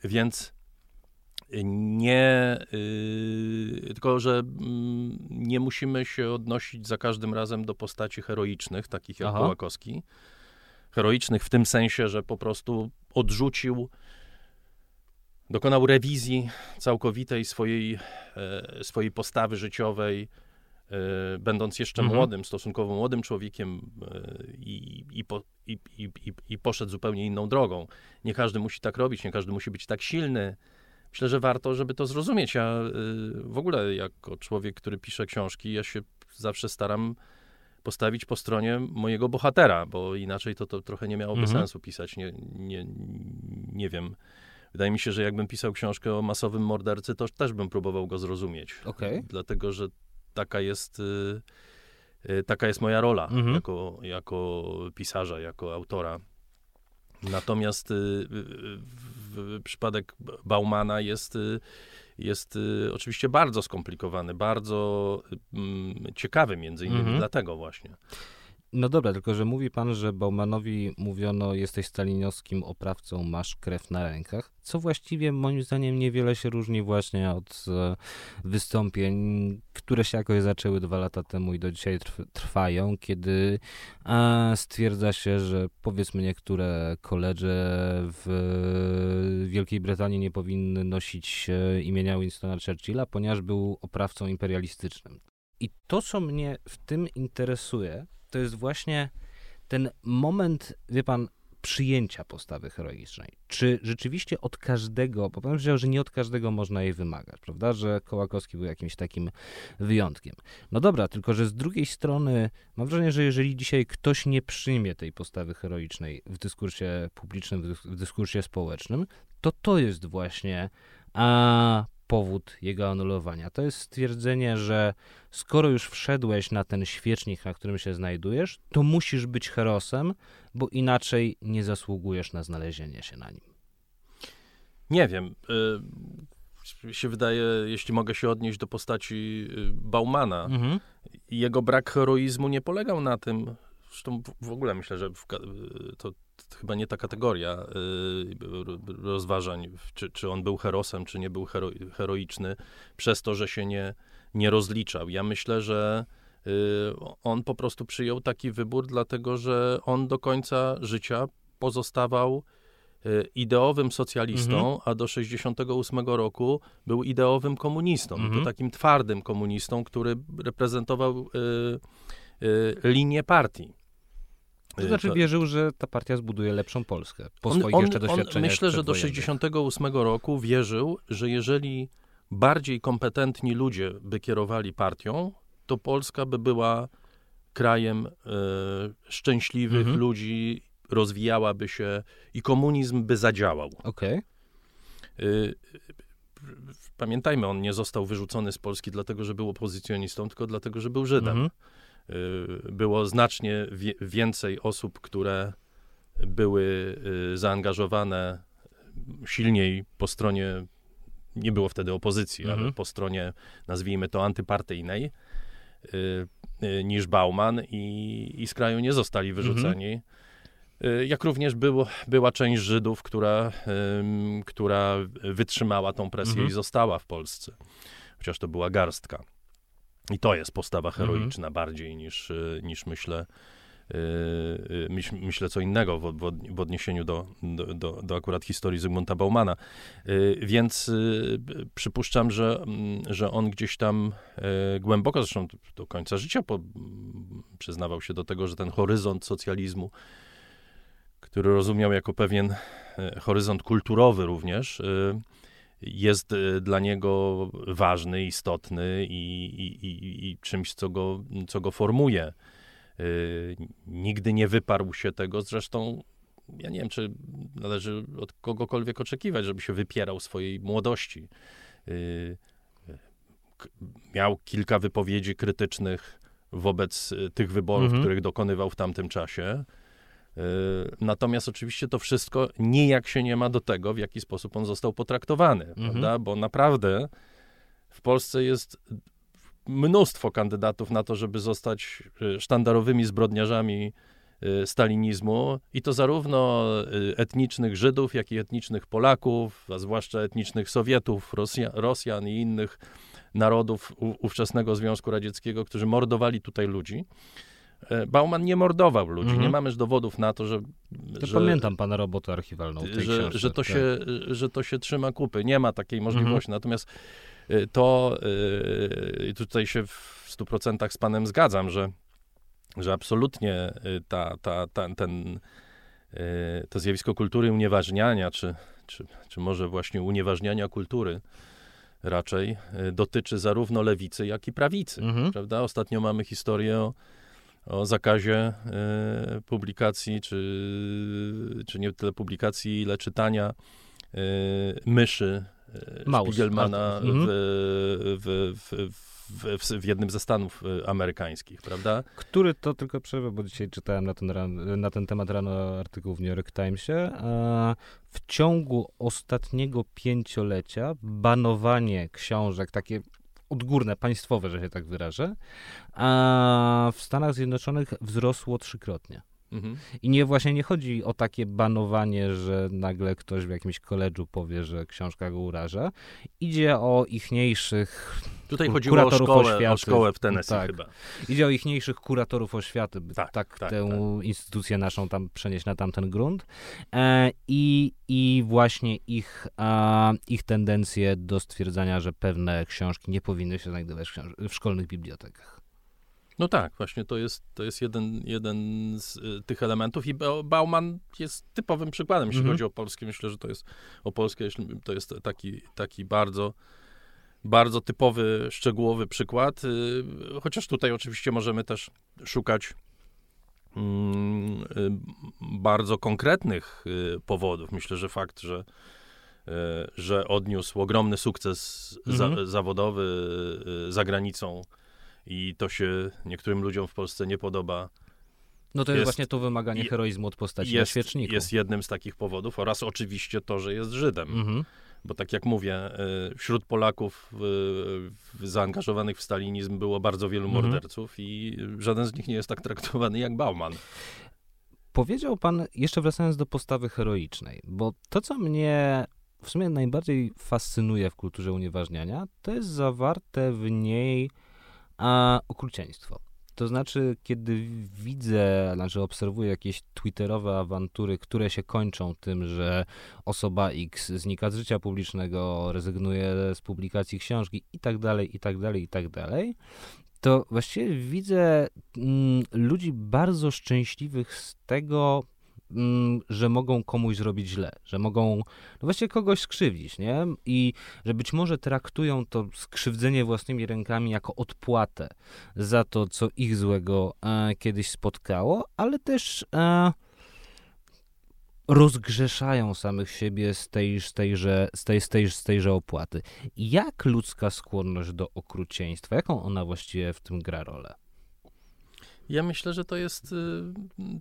więc nie, y, tylko że mm, nie musimy się odnosić za każdym razem do postaci heroicznych, takich jak Aha. Kołakowski. Heroicznych w tym sensie, że po prostu odrzucił, dokonał rewizji całkowitej swojej, e, swojej postawy życiowej, e, będąc jeszcze Mhm. młodym, stosunkowo młodym człowiekiem e, i, i, po, i, i, i poszedł zupełnie inną drogą. Nie każdy musi tak robić, nie każdy musi być tak silny. Myślę, że warto, żeby to zrozumieć. Ja y, w ogóle jako człowiek, który pisze książki, ja się zawsze staram postawić po stronie mojego bohatera, bo inaczej to, to trochę nie miałoby Mhm. sensu pisać. Nie, nie, nie wiem. Wydaje mi się, że jakbym pisał książkę o masowym mordercy, to też bym próbował go zrozumieć. Okej. Dlatego, że taka jest, y, y, taka jest moja rola Mhm. jako, jako pisarza, jako autora. Natomiast w, przypadek Baumana jest, y, jest y, oczywiście bardzo skomplikowany, bardzo mm, ciekawy między innymi Mhm. dlatego właśnie. No dobra, tylko że mówi pan, że Baumanowi mówiono, jesteś stalinowskim oprawcą, masz krew na rękach, co właściwie moim zdaniem niewiele się różni właśnie od e, wystąpień, które się jakoś zaczęły dwa lata temu i do dzisiaj trw- trwają, kiedy e, stwierdza się, że powiedzmy niektóre koledże w Wielkiej Brytanii nie powinny nosić e, imienia Winstona Churchilla, ponieważ był oprawcą imperialistycznym. I to, co mnie w tym interesuje, to jest właśnie ten moment, wie pan, przyjęcia postawy heroicznej. Czy rzeczywiście od każdego, bo pan powiedział, że nie od każdego można jej wymagać, prawda, że Kołakowski był jakimś takim wyjątkiem. No dobra, tylko że z drugiej strony mam wrażenie, że jeżeli dzisiaj ktoś nie przyjmie tej postawy heroicznej w dyskursie publicznym, w dys- w dyskursie społecznym, to to jest właśnie a, powód jego anulowania. To jest stwierdzenie, że skoro już wszedłeś na ten świecznik, na którym się znajdujesz, to musisz być herosem, bo inaczej nie zasługujesz na znalezienie się na nim. Nie wiem. Y, się wydaje, jeśli mogę się odnieść do postaci y, Baumana, Mhm. jego brak heroizmu nie polegał na tym, zresztą w- ogóle myślę, że ka- to, chyba nie ta kategoria y, rozważań, czy, czy on był herosem, czy nie był hero, heroiczny, przez to, że się nie, nie rozliczał. Ja myślę, że y, on po prostu przyjął taki wybór, dlatego że on do końca życia pozostawał y, ideowym socjalistą, mhm. a do 68 roku był ideowym komunistą. Mhm. To takim twardym komunistą, który reprezentował y, y, linię partii. To znaczy wierzył, że ta partia zbuduje lepszą Polskę po on, swoich on, jeszcze doświadczeniach. myślę, że do 68 roku wierzył, że jeżeli bardziej kompetentni ludzie by kierowali partią, to Polska by była krajem e, szczęśliwych mhm. ludzi, rozwijałaby się i komunizm by zadziałał. Okej. Okay. Pamiętajmy, on nie został wyrzucony z Polski dlatego, że był opozycjonistą, tylko dlatego, że był Żydem. Mhm. Y, było znacznie więcej osób, które były y, zaangażowane silniej po stronie, nie było wtedy opozycji, mhm. ale po stronie, nazwijmy to, antypartyjnej, y, niż Bauman i, i z kraju nie zostali wyrzuceni. Mhm. Jak również było, była część Żydów, która, która wytrzymała tą presję mhm. i została w Polsce. Chociaż to była garstka. I to jest postawa mhm. heroiczna mhm. bardziej niż, y, niż myślę, Yy, myślę co innego w, odniesieniu do, do, do, do, akurat historii Zygmunta Baumana. Więc przypuszczam, że, mm, że on gdzieś tam głęboko, zresztą do końca życia po, przyznawał się do tego, że ten horyzont socjalizmu, który rozumiał jako pewien horyzont kulturowy również, jest e, dla niego ważny, istotny i, i, i, i czymś, co go, co go formuje. E, nigdy nie wyparł się tego, zresztą ja nie wiem, czy należy od kogokolwiek oczekiwać, żeby się wypierał swojej młodości. E, miał kilka wypowiedzi krytycznych wobec tych wyborów, mhm. których dokonywał w tamtym czasie. Y, natomiast oczywiście to wszystko nijak się nie ma do tego, w jaki sposób on został potraktowany, mhm. prawda? Bo naprawdę w Polsce jest mnóstwo kandydatów na to, żeby zostać y, sztandarowymi zbrodniarzami y, stalinizmu i to zarówno etnicznych Żydów, jak i etnicznych Polaków, a zwłaszcza etnicznych Sowietów, Rosja, Rosjan i innych narodów ówczesnego Związku Radzieckiego, którzy mordowali tutaj ludzi. E, Bauman nie mordował ludzi. Nie mhm. mamy dowodów na to, że. Ja że pamiętam pana robotę archiwalną. Że, książce, że, to tak. się, że to się trzyma kupy. Nie ma takiej możliwości. Mhm. Natomiast e, to e, i tutaj się w 100% z panem zgadzam, że, że absolutnie ta, ta, ta, ten, to zjawisko kultury unieważniania, czy, czy, czy może właśnie unieważniania kultury, raczej dotyczy zarówno lewicy, jak i prawicy. Mhm. Prawda? Ostatnio mamy historię o o zakazie e, publikacji, czy, czy nie tyle publikacji, ile czytania e, myszy e, Spiegelmana mhm. w, w, w, w, jednym ze Stanów amerykańskich, prawda? Który to, tylko przerwę, bo dzisiaj czytałem na ten, na ten temat rano artykuł w New York Timesie. W ciągu ostatniego pięciolecia banowanie książek, takie odgórne, państwowe, że się tak wyrażę, a w Stanach Zjednoczonych wzrosło trzykrotnie. Mhm. I nie właśnie nie chodzi o takie banowanie, że nagle ktoś w jakimś koledżu powie, że książka go uraża. Idzie o ichniejszych Tutaj chodziło o szkołę, oświaty. o szkołę w Tennessee tak. chyba. Idzie o ichniejszych kuratorów oświaty, by tak, tak, tak tę tak. instytucję naszą tam przenieść na tamten grunt. E, i, I właśnie ich, a, ich tendencje do stwierdzania, że pewne książki nie powinny się znajdować w, w szkolnych bibliotekach. No tak, właśnie to jest, to jest jeden, jeden z y, tych elementów i Bauman jest typowym przykładem, jeśli mm -hmm. chodzi o polskie. Myślę, że to jest o jeśli, to jest taki, taki bardzo, bardzo typowy, szczegółowy przykład. Y, chociaż tutaj oczywiście możemy też szukać mm, y, bardzo konkretnych y, powodów. Myślę, że fakt, że y, że odniósł ogromny sukces za, mm -hmm. zawodowy y, za granicą, i to się niektórym ludziom w Polsce nie podoba. No to jest, jest właśnie to wymaganie heroizmu od postaci jest, na świeczniku. Jest jednym z takich powodów oraz oczywiście to, że jest Żydem. Mhm. Bo tak jak mówię, y, wśród Polaków zaangażowanych w stalinizm było bardzo wielu mhm. morderców i żaden z nich nie jest tak traktowany jak Bauman. powiedział pan, jeszcze wracając do postawy heroicznej, bo to, co mnie w sumie najbardziej fascynuje w kulturze unieważniania, to jest zawarte w niej a, okrucieństwo. To znaczy, kiedy widzę, znaczy obserwuję jakieś twitterowe awantury, które się kończą tym, że osoba X znika z życia publicznego, rezygnuje z publikacji książki i tak dalej, i tak dalej, i tak dalej, to właściwie widzę mm, ludzi bardzo szczęśliwych z tego, że mogą komuś zrobić źle, że mogą no właśnie kogoś skrzywdzić, nie? I że być może traktują to skrzywdzenie własnymi rękami jako odpłatę za to, co ich złego e, kiedyś spotkało, ale też e, rozgrzeszają samych siebie z, tej, z, tejże, z, tej, z, tej, z tejże opłaty. Jak ludzka skłonność do okrucieństwa, jaką ona właściwie w tym gra rolę? Ja myślę, że to jest y,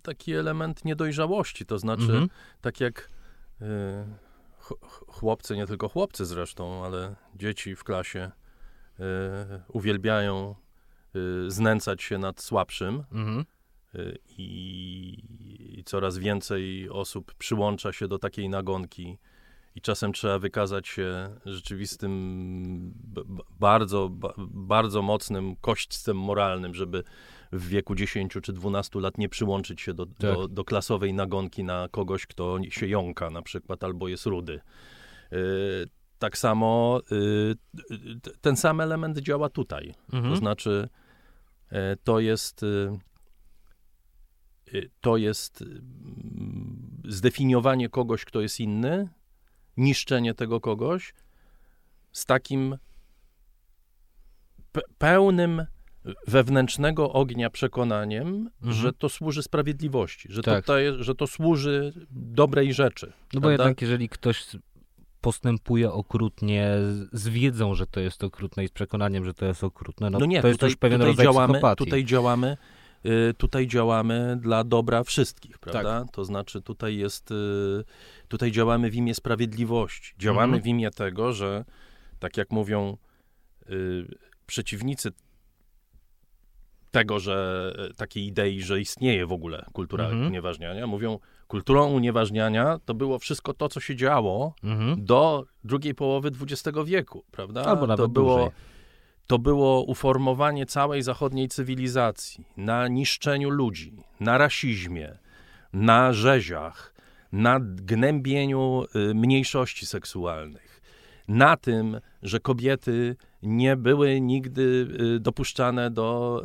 taki element niedojrzałości, to znaczy mhm. tak jak y, chłopcy, nie tylko chłopcy zresztą, ale dzieci w klasie y, uwielbiają znęcać się nad słabszym. Mhm I, I coraz więcej osób przyłącza się do takiej nagonki, i czasem trzeba wykazać się rzeczywistym, bardzo, bardzo mocnym kośćcem moralnym, żeby w wieku 10 czy 12 lat nie przyłączyć się do, tak. do, do, klasowej nagonki na kogoś, kto się jąka na przykład albo jest rudy. Yy, tak samo yy, ten sam element działa tutaj. Mhm. To znaczy, yy, to jest to jest zdefiniowanie kogoś, kto jest inny, niszczenie tego kogoś z takim pe pełnym wewnętrznego ognia przekonaniem, mhm. że to służy sprawiedliwości, że, tak. to, że to służy dobrej rzeczy. No bo jednak jeżeli ktoś postępuje okrutnie z wiedzą, że to jest okrutne i z przekonaniem, że to jest okrutne, no, no nie, to jest tutaj, już pewien rodzaj działamy, psychopatii. Tutaj działamy, y, tutaj działamy dla dobra wszystkich, prawda? Tak. To znaczy tutaj jest, y, tutaj działamy w imię sprawiedliwości. Działamy mhm. w imię tego, że tak jak mówią y, przeciwnicy tego, że e, takiej idei, że istnieje w ogóle kultura mhm. unieważniania. Mówią, kulturą unieważniania to było wszystko to, co się działo mhm. do drugiej połowy XX wieku, prawda? Albo nawet to było, to było uformowanie całej zachodniej cywilizacji na niszczeniu ludzi, na rasizmie, na rzeziach, na gnębieniu y, mniejszości seksualnych, na tym, że kobiety nie były nigdy y, dopuszczane do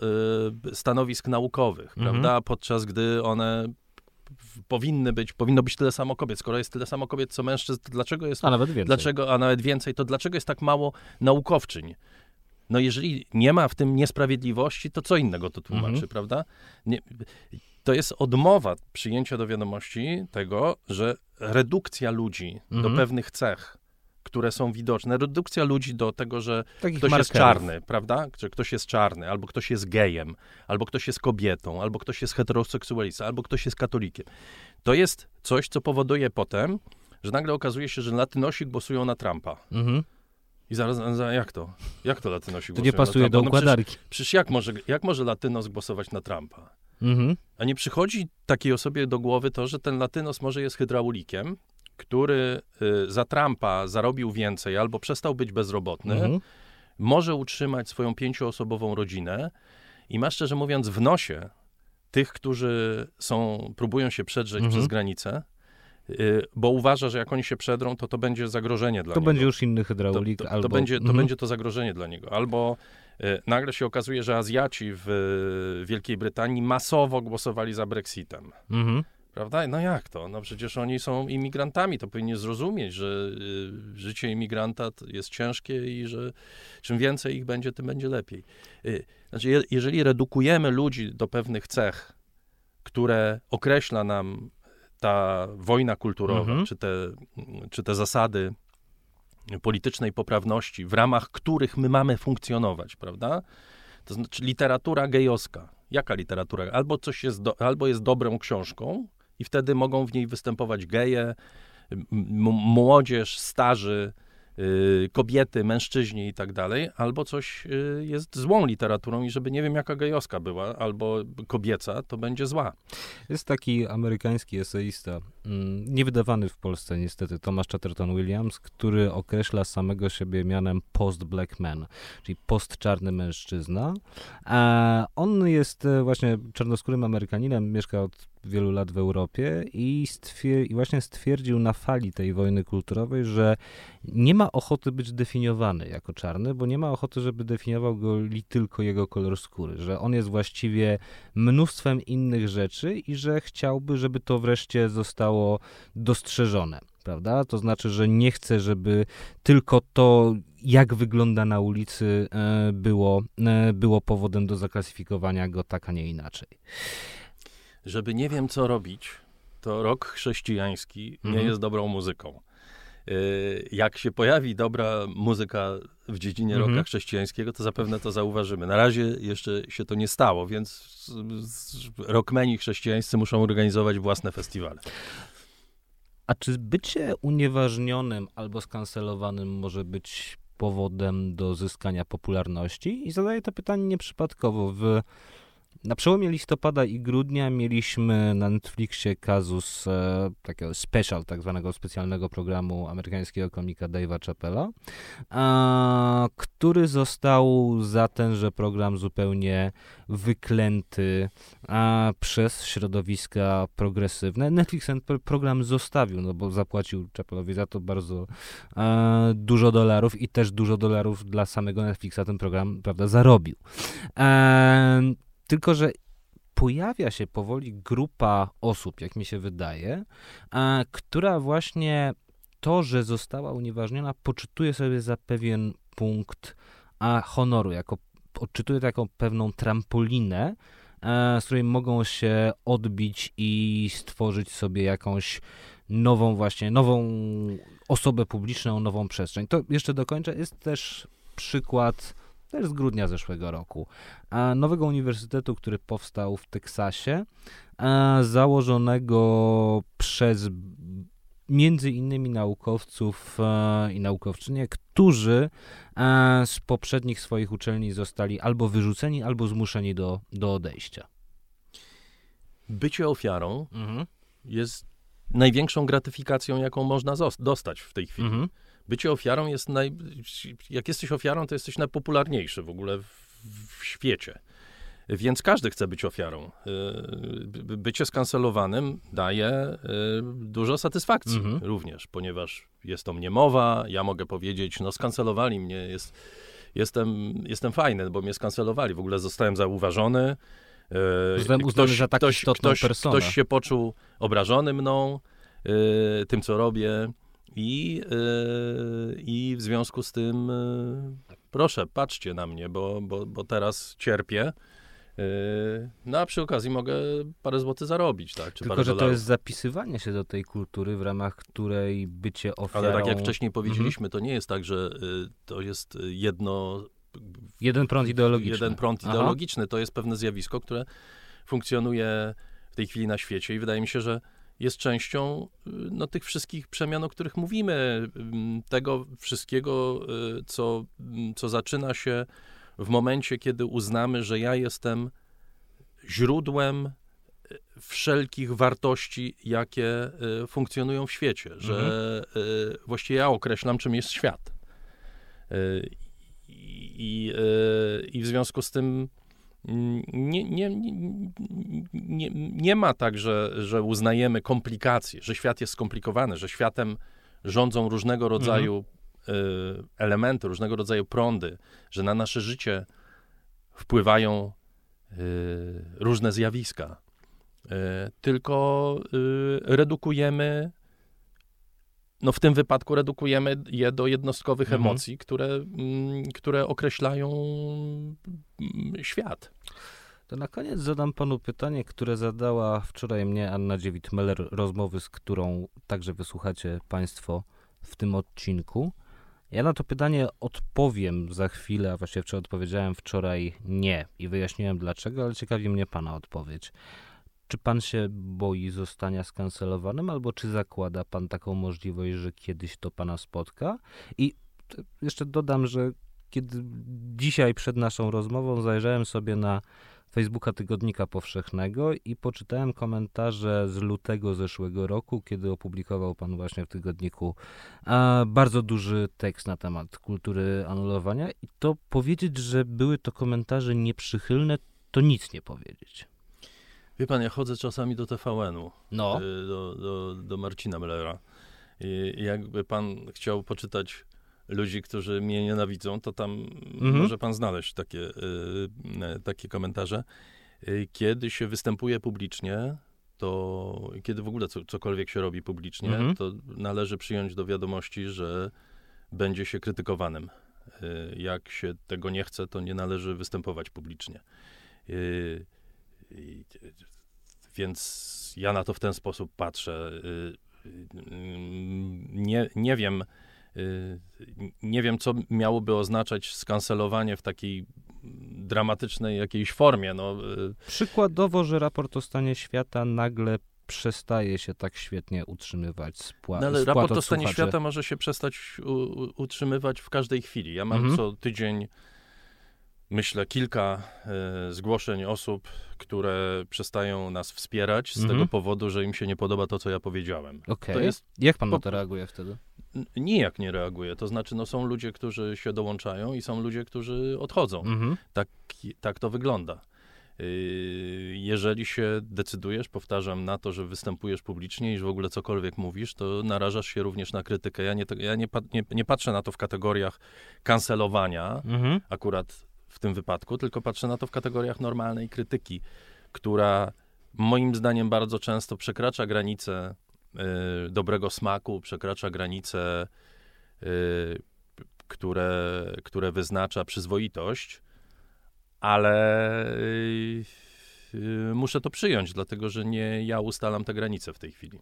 y, stanowisk naukowych, mhm. prawda? Podczas gdy one powinny być, powinno być tyle samo kobiet. Skoro jest tyle samo kobiet, co mężczyzn, to dlaczego jest... A nawet więcej. Dlaczego, a nawet więcej, to dlaczego jest tak mało naukowczyń? No jeżeli nie ma w tym niesprawiedliwości, to co innego to tłumaczy, mhm. prawda? Nie, to jest odmowa przyjęcia do wiadomości tego, że redukcja ludzi mhm. do pewnych cech, które są widoczne. Redukcja ludzi do tego, że Takich ktoś markerów. jest czarny, prawda? Że ktoś jest czarny, albo ktoś jest gejem, albo ktoś jest kobietą, albo ktoś jest heteroseksualistą, albo ktoś jest katolikiem. To jest coś, co powoduje potem, że nagle okazuje się, że latynosi głosują na Trumpa. Mhm. I zaraz, jak to? Jak to latynosi głosują To nie pasuje do układarki. No przecież, przecież jak, może, jak może latynos głosować na Trumpa? Mhm. A nie przychodzi takiej osobie do głowy to, że ten latynos może jest hydraulikiem, który y, za Trumpa zarobił więcej albo przestał być bezrobotny, mhm. może utrzymać swoją pięcioosobową rodzinę i ma szczerze mówiąc w nosie tych, którzy są, próbują się przedrzeć mhm. przez granicę, y, bo uważa, że jak oni się przedrą, to to będzie zagrożenie dla to niego. To będzie już inny hydraulik. To, to, albo... to będzie, to mhm. będzie to zagrożenie dla niego. Albo y, nagle się okazuje, że Azjaci w Wielkiej Brytanii masowo głosowali za Brexitem. Mhm. Prawda? No jak to? No przecież oni są imigrantami, to powinni zrozumieć, że y, życie imigranta jest ciężkie i że czym więcej ich będzie, tym będzie lepiej. Y, znaczy, je, jeżeli redukujemy ludzi do pewnych cech, które określa nam ta wojna kulturowa, mhm. czy, te, czy te zasady politycznej poprawności, w ramach których my mamy funkcjonować, prawda? To znaczy literatura gejowska. Jaka literatura? Albo coś jest, do, albo jest dobrą książką, i wtedy mogą w niej występować geje, młodzież, starzy, y, kobiety, mężczyźni i tak dalej, albo coś y, jest złą literaturą i żeby nie wiem jaka gejowska była, albo kobieca, to będzie zła. Jest taki amerykański eseista, mm, niewydawany w Polsce niestety, Thomas Chatterton Williams, który określa samego siebie mianem post-black man, czyli post-czarny mężczyzna. A on jest e, właśnie czarnoskórym Amerykaninem, mieszka od wielu lat w Europie i, i właśnie stwierdził na fali tej wojny kulturowej, że nie ma ochoty być definiowany jako czarny, bo nie ma ochoty, żeby definiował go tylko jego kolor skóry, że on jest właściwie mnóstwem innych rzeczy i że chciałby, żeby to wreszcie zostało dostrzeżone. Prawda? To znaczy, że nie chce, żeby tylko to, jak wygląda na ulicy, e, było, e, było powodem do zaklasyfikowania go tak, a nie inaczej żeby nie wiem co robić, to rok chrześcijański mhm. nie jest dobrą muzyką. Y, jak się pojawi dobra muzyka w dziedzinie mhm. roka chrześcijańskiego, to zapewne to zauważymy. Na razie jeszcze się to nie stało, więc rockmeni chrześcijańscy muszą organizować własne festiwale. A czy bycie unieważnionym albo skancelowanym może być powodem do zyskania popularności? I zadaję to pytanie nieprzypadkowo. W na przełomie listopada i grudnia mieliśmy na Netflixie kazus e, takiego special, tak zwanego specjalnego programu amerykańskiego komika Dave'a Chappella, który został za tenże program zupełnie wyklęty przez środowiska progresywne. Netflix ten program zostawił, no bo zapłacił Chappellowi za to bardzo a, dużo dolarów i też dużo dolarów dla samego Netflixa ten program, prawda, zarobił. E, tylko, że pojawia się powoli grupa osób, jak mi się wydaje, a, która właśnie to, że została unieważniona, poczytuje sobie za pewien punkt a, honoru, jako odczytuje taką pewną trampolinę, a, z której mogą się odbić i stworzyć sobie jakąś nową właśnie, nową osobę publiczną, nową przestrzeń. To jeszcze dokończę. Jest też przykład też z grudnia zeszłego roku, nowego uniwersytetu, który powstał w Teksasie, założonego przez między innymi naukowców i naukowczynie, którzy z poprzednich swoich uczelni zostali albo wyrzuceni, albo zmuszeni do, do odejścia. Bycie ofiarą mhm. jest największą gratyfikacją, jaką można dostać w tej chwili. Mhm bycie ofiarą jest naj... Jak jesteś ofiarą, to jesteś najpopularniejszy w ogóle w, w świecie. Więc każdy chce być ofiarą. Y, bycie skancelowanym daje y, dużo satysfakcji mhm. również, ponieważ jest to mnie mowa, ja mogę powiedzieć, no skancelowali mnie, jest, jestem, jestem fajny, bo mnie skancelowali, w ogóle zostałem zauważony. Y, zostałem uznany za tak ktoś, ktoś, ktoś się poczuł obrażony mną, tym co robię. I, yy, I w związku z tym yy, proszę, patrzcie na mnie, bo, bo, bo teraz cierpię. Yy, no a przy okazji mogę parę złotych zarobić, tak? Czy Tylko, że to jest zapisywanie się do tej kultury, w ramach której bycie ofiarą... Ale tak jak wcześniej powiedzieliśmy, mhm. to nie jest tak, że y, to jest jedno... Jeden prąd ideologiczny. Jeden prąd ideologiczny. Aha. To jest pewne zjawisko, które funkcjonuje w tej chwili na świecie i wydaje mi się, że jest częścią y, no, tych wszystkich przemian, o których mówimy, tego wszystkiego, y, co, co zaczyna się w momencie, kiedy uznamy, że ja jestem źródłem y, wszelkich wartości, jakie funkcjonują w świecie, że mhm. właściwie ja określam, czym jest świat. I, i w związku z tym nie, nie, nie, nie ma tak, że, że uznajemy komplikacje, że świat jest skomplikowany, że światem rządzą różnego rodzaju mhm. elementy, różnego rodzaju prądy, że na nasze życie wpływają y, różne zjawiska. Y, tylko redukujemy no w tym wypadku redukujemy je do jednostkowych mhm. emocji, które, mm, które określają mm, świat. To na koniec zadam panu pytanie, które zadała wczoraj mnie Anna Dziewit-Meller, rozmowy z którą także wysłuchacie państwo w tym odcinku. Ja na to pytanie odpowiem za chwilę, a właściwie wczoraj odpowiedziałem wczoraj nie i wyjaśniłem dlaczego, ale ciekawi mnie pana odpowiedź. Czy pan się boi zostania skancelowanym, albo czy zakłada pan taką możliwość, że kiedyś to pana spotka? I jeszcze dodam, że kiedy dzisiaj przed naszą rozmową zajrzałem sobie na Facebooka Tygodnika Powszechnego i poczytałem komentarze z lutego zeszłego roku, kiedy opublikował pan właśnie w tygodniku a, bardzo duży tekst na temat kultury anulowania. I to powiedzieć, że były to komentarze nieprzychylne, to nic nie powiedzieć. Wie pan, ja chodzę czasami do TVN-u, No. y, do, do, do Marcina Mellera. I jakby pan chciał poczytać ludzi, którzy mnie nienawidzą, to tam Mhm. może pan znaleźć takie, y, y, takie komentarze. Kiedy się występuje publicznie, to kiedy w ogóle co, cokolwiek się robi publicznie, Mhm. to należy przyjąć do wiadomości, że będzie się krytykowanym. Jak się tego nie chce, to nie należy występować publicznie. Y, Więc ja na to w ten sposób patrzę. Y, y, mm, Nie, nie wiem, y, nie wiem, co miałoby oznaczać skancelowanie w takiej dramatycznej jakiejś formie. No, y, Przykładowo, że raport o stanie świata nagle przestaje się tak świetnie utrzymywać z, pła- No ale raport o stanie słuchaczy. świata może się przestać u, utrzymywać w każdej chwili. Ja mam Mhm. co tydzień, myślę, kilka e, zgłoszeń osób, które przestają nas wspierać z Mhm. tego powodu, że im się nie podoba to, co ja powiedziałem. Okej. To jest Jak pan na po- to reaguje wtedy? nijak nie reaguje. To znaczy, no są ludzie, którzy się dołączają i są ludzie, którzy odchodzą. Mhm. Tak, tak to wygląda. Yy, Jeżeli się decydujesz, powtarzam, na to, że występujesz publicznie i że w ogóle cokolwiek mówisz, to narażasz się również na krytykę. Ja nie, ja nie, nie, nie patrzę na to w kategoriach kancelowania, Mhm. akurat tym wypadku, tylko patrzę na to w kategoriach normalnej krytyki, która moim zdaniem bardzo często przekracza granice y, dobrego smaku, przekracza granice, y, które, które wyznacza przyzwoitość, ale y, y, muszę to przyjąć, dlatego że nie ja ustalam te granice w tej chwili.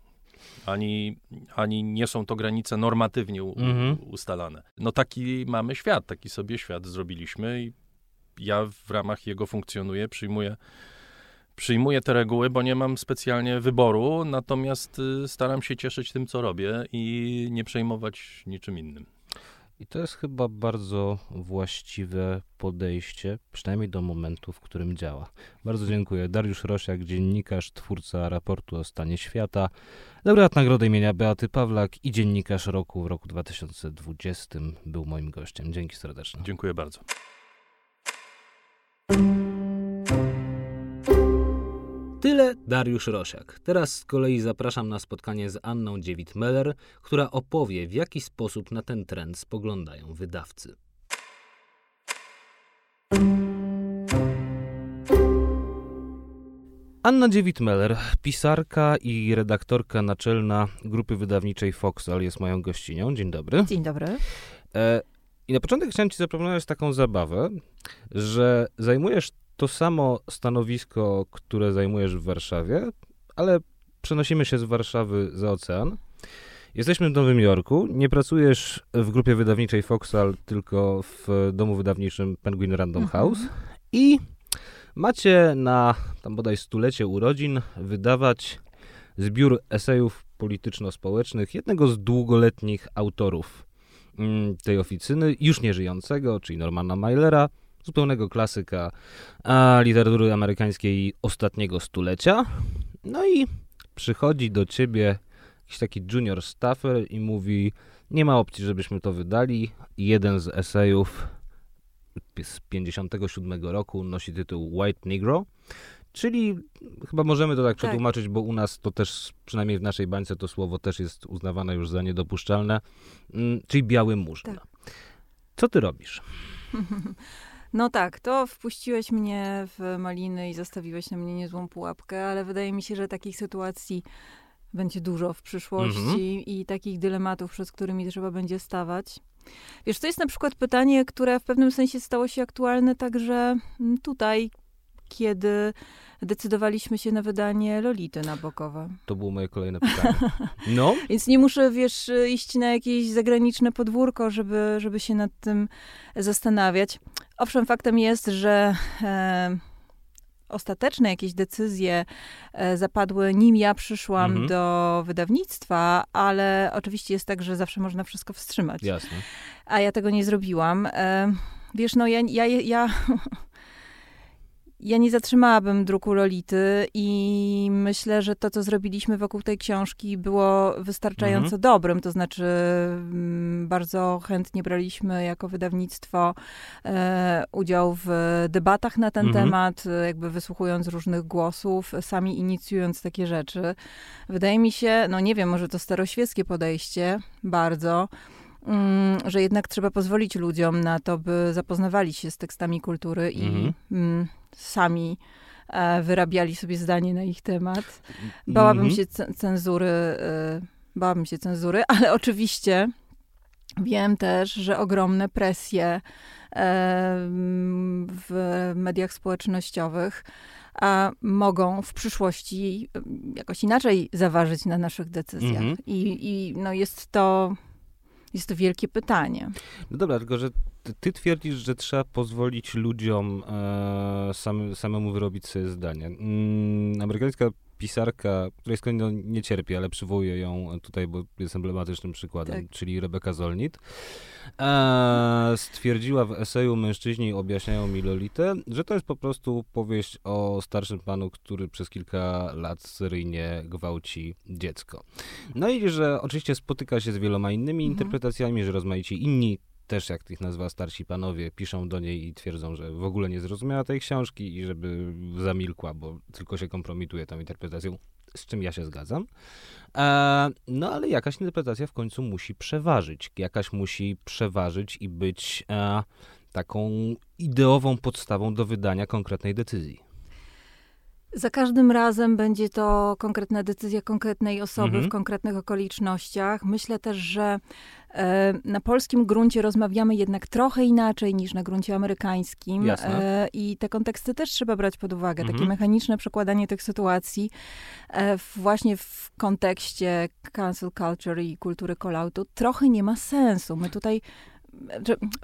Ani, ani nie są to granice normatywnie u, Mhm. ustalane. No taki mamy świat, taki sobie świat zrobiliśmy i ja w ramach jego funkcjonuję, przyjmuję, przyjmuję te reguły, bo nie mam specjalnie wyboru, natomiast y, staram się cieszyć tym, co robię i nie przejmować niczym innym. I to jest chyba bardzo właściwe podejście, przynajmniej do momentu, w którym działa. Bardzo dziękuję. Dariusz Rosiak, dziennikarz, twórca raportu o stanie świata, laureat nagrody imienia Beaty Pawlak i dziennikarz roku w roku 2020 był moim gościem. Dzięki serdecznie. Dziękuję bardzo. Tyle Dariusz Rosiak. Teraz z kolei zapraszam na spotkanie z Anną Dziewit-Meller, która opowie, w jaki sposób na ten trend spoglądają wydawcy. Anna Dziewit-Meller, pisarka i redaktorka naczelna grupy wydawniczej Foxal jest moją gościnią. Dzień dobry. Dzień dobry. I na początek chciałem ci zaproponować taką zabawę, że zajmujesz to samo stanowisko, które zajmujesz w Warszawie, ale przenosimy się z Warszawy za ocean. Jesteśmy w Nowym Jorku, nie pracujesz w grupie wydawniczej Foxal, tylko w domu wydawniczym Penguin Random Mhm. House i macie na tam bodaj stulecie urodzin wydawać zbiór esejów polityczno-społecznych jednego z długoletnich autorów tej oficyny, już nieżyjącego, czyli Normana Mailera, zupełnego klasyka literatury amerykańskiej ostatniego stulecia. No i przychodzi do ciebie jakiś taki junior staffer i mówi, nie ma opcji, żebyśmy to wydali. Jeden z esejów z 57 roku nosi tytuł White Negro, czyli chyba możemy to tak, Tak. przetłumaczyć, bo u nas to też, przynajmniej w naszej bańce to słowo też jest uznawane już za niedopuszczalne, mm, czyli biały murzyn. Tak. Co ty robisz? No tak, to wpuściłeś mnie w maliny i zostawiłeś na mnie niezłą pułapkę, ale wydaje mi się, że takich sytuacji będzie dużo w przyszłości Mhm. i takich dylematów, przed którymi trzeba będzie stawać. Wiesz, to jest na przykład pytanie, które w pewnym sensie stało się aktualne także mm, tutaj, kiedy decydowaliśmy się na wydanie Lolity Nabokowa. To było moje kolejne pytanie. No, Więc nie muszę, wiesz, iść na jakieś zagraniczne podwórko, żeby, żeby się nad tym zastanawiać. Owszem, faktem jest, że e, ostateczne jakieś decyzje e, zapadły, nim ja przyszłam Mhm. do wydawnictwa, ale oczywiście jest tak, że zawsze można wszystko wstrzymać. Jasne. A ja tego nie zrobiłam. E, wiesz, no ja, ja, ja, ja nie zatrzymałabym druku Lolity i myślę, że to, co zrobiliśmy wokół tej książki było wystarczająco Mhm. dobrym. To znaczy, mm, bardzo chętnie braliśmy jako wydawnictwo e, udział w debatach na ten Mhm. temat, jakby wysłuchując różnych głosów, sami inicjując takie rzeczy. Wydaje mi się, no nie wiem, może to staroświeckie podejście bardzo, mm, że jednak trzeba pozwolić ludziom na to, by zapoznawali się z tekstami kultury i Mhm. mm, sami e, wyrabiali sobie zdanie na ich temat. Bałabym Mhm. się ce- cenzury, e, bałabym się cenzury, ale oczywiście wiem też, że ogromne presje e, w mediach społecznościowych mogą w przyszłości jakoś inaczej zaważyć na naszych decyzjach. Mhm. I, I no jest to jest to wielkie pytanie. No dobra, tylko że ty, twierdzisz, że trzeba pozwolić ludziom e, sam, samemu wyrobić sobie zdanie. Mm, amerykańska pisarka, której skąd nie cierpię, ale przywołuję ją tutaj, bo jest emblematycznym przykładem, Tak. czyli Rebeka Zolnit, e, stwierdziła w eseju Mężczyźni objaśniają mi Lolitę, że to jest po prostu powieść o starszym panu, który przez kilka lat seryjnie gwałci dziecko. No i że oczywiście spotyka się z wieloma innymi Mhm. interpretacjami, że rozmaici inni też, jak ich nazwa starsi panowie, piszą do niej i twierdzą, że w ogóle nie zrozumiała tej książki i żeby zamilkła, bo tylko się kompromituje tą interpretacją, z czym ja się zgadzam. E, no ale jakaś interpretacja w końcu musi przeważyć. Jakaś musi przeważyć i być e, taką ideową podstawą do wydania konkretnej decyzji. Za każdym razem będzie to konkretna decyzja konkretnej osoby Mhm. w konkretnych okolicznościach. Myślę też, że e, na polskim gruncie rozmawiamy jednak trochę inaczej niż na gruncie amerykańskim. Jasne. E, I te konteksty też trzeba brać pod uwagę. Takie Mhm. mechaniczne przekładanie tych sytuacji e, właśnie w kontekście cancel culture i kultury kolautu trochę nie ma sensu. My tutaj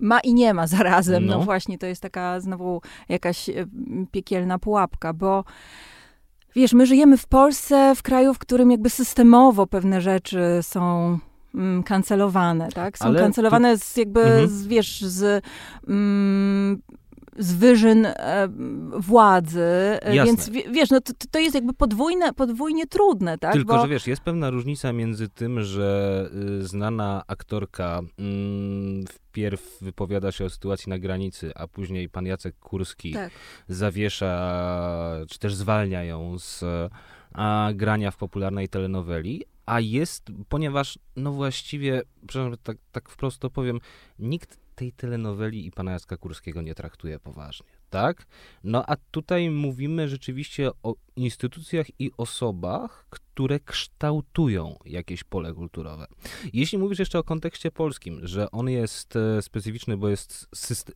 ma i nie ma zarazem. No. No. właśnie, to jest taka znowu jakaś e, piekielna pułapka, bo wiesz, my żyjemy w Polsce, w kraju, w którym jakby systemowo pewne rzeczy są mm, kancelowane, tak? Są Ale kancelowane z jakby, Mhm. z, wiesz, z... Mm, z wyżyn e, władzy, e, Jasne. więc wie- wiesz, no to, to jest jakby podwójne, podwójnie trudne, tak? Tylko, Bo- że wiesz, jest pewna różnica między tym, że y, znana aktorka mm, wpierw wypowiada się o sytuacji na granicy, a później pan Jacek Kurski tak. zawiesza, czy też zwalnia ją z a, grania w popularnej telenoweli, a jest, ponieważ, no właściwie, przepraszam, tak, tak wprost to powiem, nikt tej telenoweli i pana Jacka Kurskiego nie traktuje poważnie, tak? No a tutaj mówimy rzeczywiście o instytucjach i osobach, które kształtują jakieś pole kulturowe. Jeśli mówisz jeszcze o kontekście polskim, że on jest e, specyficzny, bo jest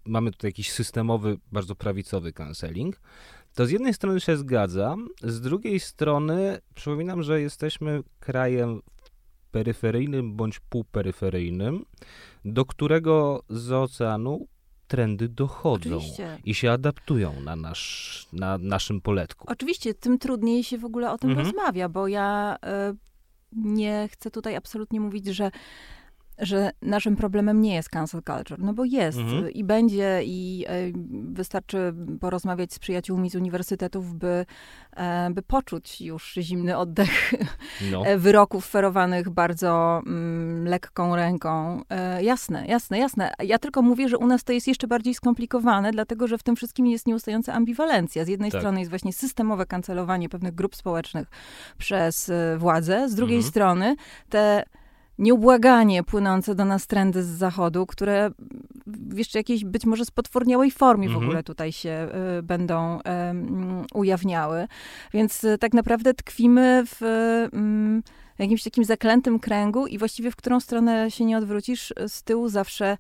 mamy tutaj jakiś systemowy, bardzo prawicowy canceling, to z jednej strony się zgadzam, z drugiej strony przypominam, że jesteśmy krajem peryferyjnym bądź półperyferyjnym, do którego z oceanu trendy dochodzą Oczywiście. i się adaptują na, nasz, na naszym poletku. Oczywiście, tym trudniej się w ogóle o tym Mhm. rozmawia, bo ja e, nie chcę tutaj absolutnie mówić, że, że naszym problemem nie jest cancel culture, no bo jest Mhm. i będzie i e, wystarczy porozmawiać z przyjaciółmi z uniwersytetów, by, e, by poczuć już zimny oddech No. e, wyroków ferowanych bardzo mm, lekką ręką. Jasne, jasne, jasne. Ja tylko mówię, że u nas to jest jeszcze bardziej skomplikowane, dlatego że w tym wszystkim jest nieustająca ambiwalencja. Z jednej Tak. strony jest właśnie systemowe kancelowanie pewnych grup społecznych przez władze, z drugiej Mhm. strony te nieubłaganie płynące do nas trendy z zachodu, które w jeszcze jakiejś być może spotworniałej formie w Mhm. ogóle tutaj się y, będą em, ujawniały. Więc y, tak naprawdę tkwimy w mm, jakimś takim zaklętym kręgu i właściwie w którą stronę się nie odwrócisz, z tyłu zawsze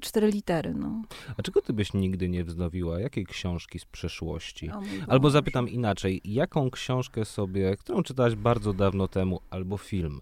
cztery litery. No. A czego ty byś nigdy nie wznowiła? Jakiej książki z przeszłości? Albo zapytam inaczej, jaką książkę sobie, którą czytałaś bardzo dawno temu, albo film,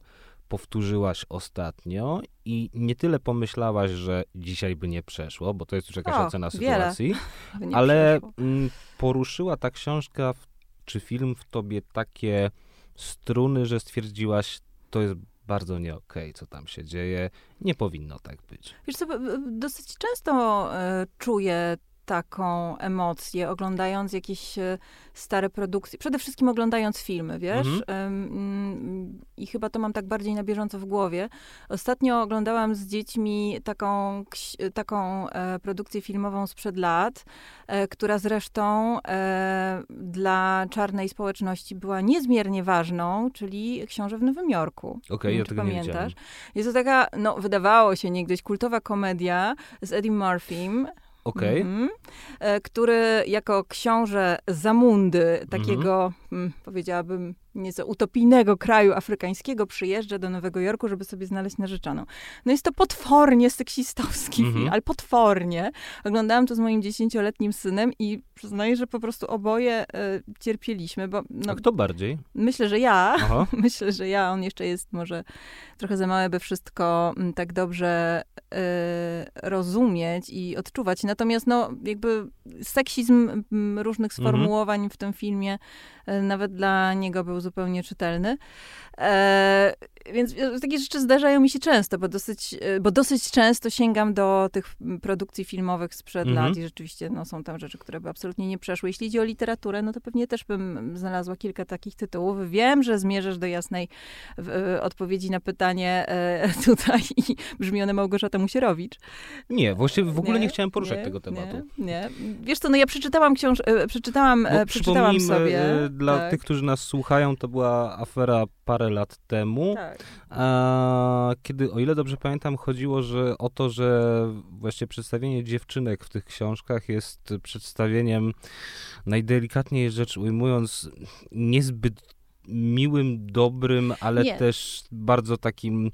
powtórzyłaś ostatnio i nie tyle pomyślałaś, że dzisiaj by nie przeszło, bo to jest już jakaś O, ocena sytuacji, ale przeszło. mm, poruszyła ta książka w, czy film w tobie takie struny, że stwierdziłaś, to jest bardzo nie okej, co tam się dzieje, nie powinno tak być. Wiesz co, dosyć często e, czuję taką emocję, oglądając jakieś e, stare produkcje, przede wszystkim oglądając filmy, wiesz? Mhm. Mm, I chyba to mam tak bardziej na bieżąco w głowie. Ostatnio oglądałam z dziećmi taką, ksi- taką e, produkcję filmową sprzed lat, e, która zresztą e, dla czarnej społeczności była niezmiernie ważną, czyli Książę w Nowym Jorku. Okej, Nie ja tego nie pamiętasz? widziałem. Jest to taka, no, wydawało się niegdyś kultowa komedia z Eddie Murphym, Okej, mhm, e, który jako książę Zamundy, takiego, mm, powiedziałabym, nieco utopijnego kraju afrykańskiego, przyjeżdża do Nowego Jorku, żeby sobie znaleźć narzeczoną. No jest to potwornie seksistowski Mhm. film, ale potwornie. Oglądałam to z moim dziesięcioletnim synem i przyznaję, że po prostu oboje e, cierpieliśmy, bo no, a kto bardziej? myślę, że ja, Aha. Myślę, że ja, on jeszcze jest może trochę za mały, by wszystko mm, tak dobrze e, rozumieć i odczuwać. Natomiast no, jakby seksizm mm, różnych sformułowań w tym filmie e, nawet dla niego był zupełnie czytelny. E, więc e, takie rzeczy zdarzają mi się często, bo dosyć, e, bo dosyć często sięgam do tych produkcji filmowych sprzed Mhm. lat i rzeczywiście no, są tam rzeczy, które by absolutnie nie przeszły. Jeśli idzie o literaturę, no to pewnie też bym znalazła kilka takich tytułów. Wiem, że zmierzasz do jasnej w, e, odpowiedzi na pytanie e, tutaj i brzmi one Małgorzata Musierowicz. Nie, właściwie w ogóle nie, Nie, chciałem poruszać nie, tego tematu. Nie, nie. Wiesz co, no ja przeczytałam książ... e, przeczytałam, Bo przeczytałam sobie. dla tak, tych, którzy nas słuchają, to była afera parę lat temu, tak. a, kiedy, o ile dobrze pamiętam, chodziło że, o to, że właśnie przedstawienie dziewczynek w tych książkach jest przedstawieniem, najdelikatniej rzecz ujmując, niezbyt miłym, dobrym, ale Nie. też bardzo takim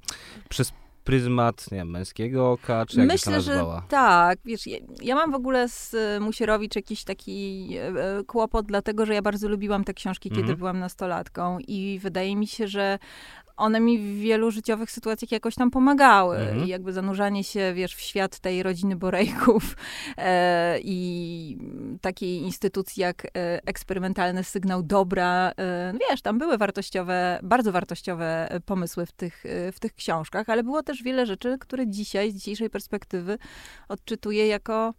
przez pryzmat, nie wiem, męskiego oka, czy jak Myślę, że tak. Wiesz, ja, ja mam w ogóle z e, Musierowicz jakiś taki e, kłopot, dlatego że ja bardzo lubiłam te książki, kiedy Mhm. byłam nastolatką i wydaje mi się, że one mi w wielu życiowych sytuacjach jakoś tam pomagały. Mhm. I jakby zanurzanie się, wiesz, w świat tej rodziny Borejków e, i takiej instytucji jak e, eksperymentalny sygnał dobra. E, no wiesz, tam były wartościowe, bardzo wartościowe e, pomysły w tych, e, w tych książkach, ale było też wiele rzeczy, które dzisiaj, z dzisiejszej perspektywy odczytuję jako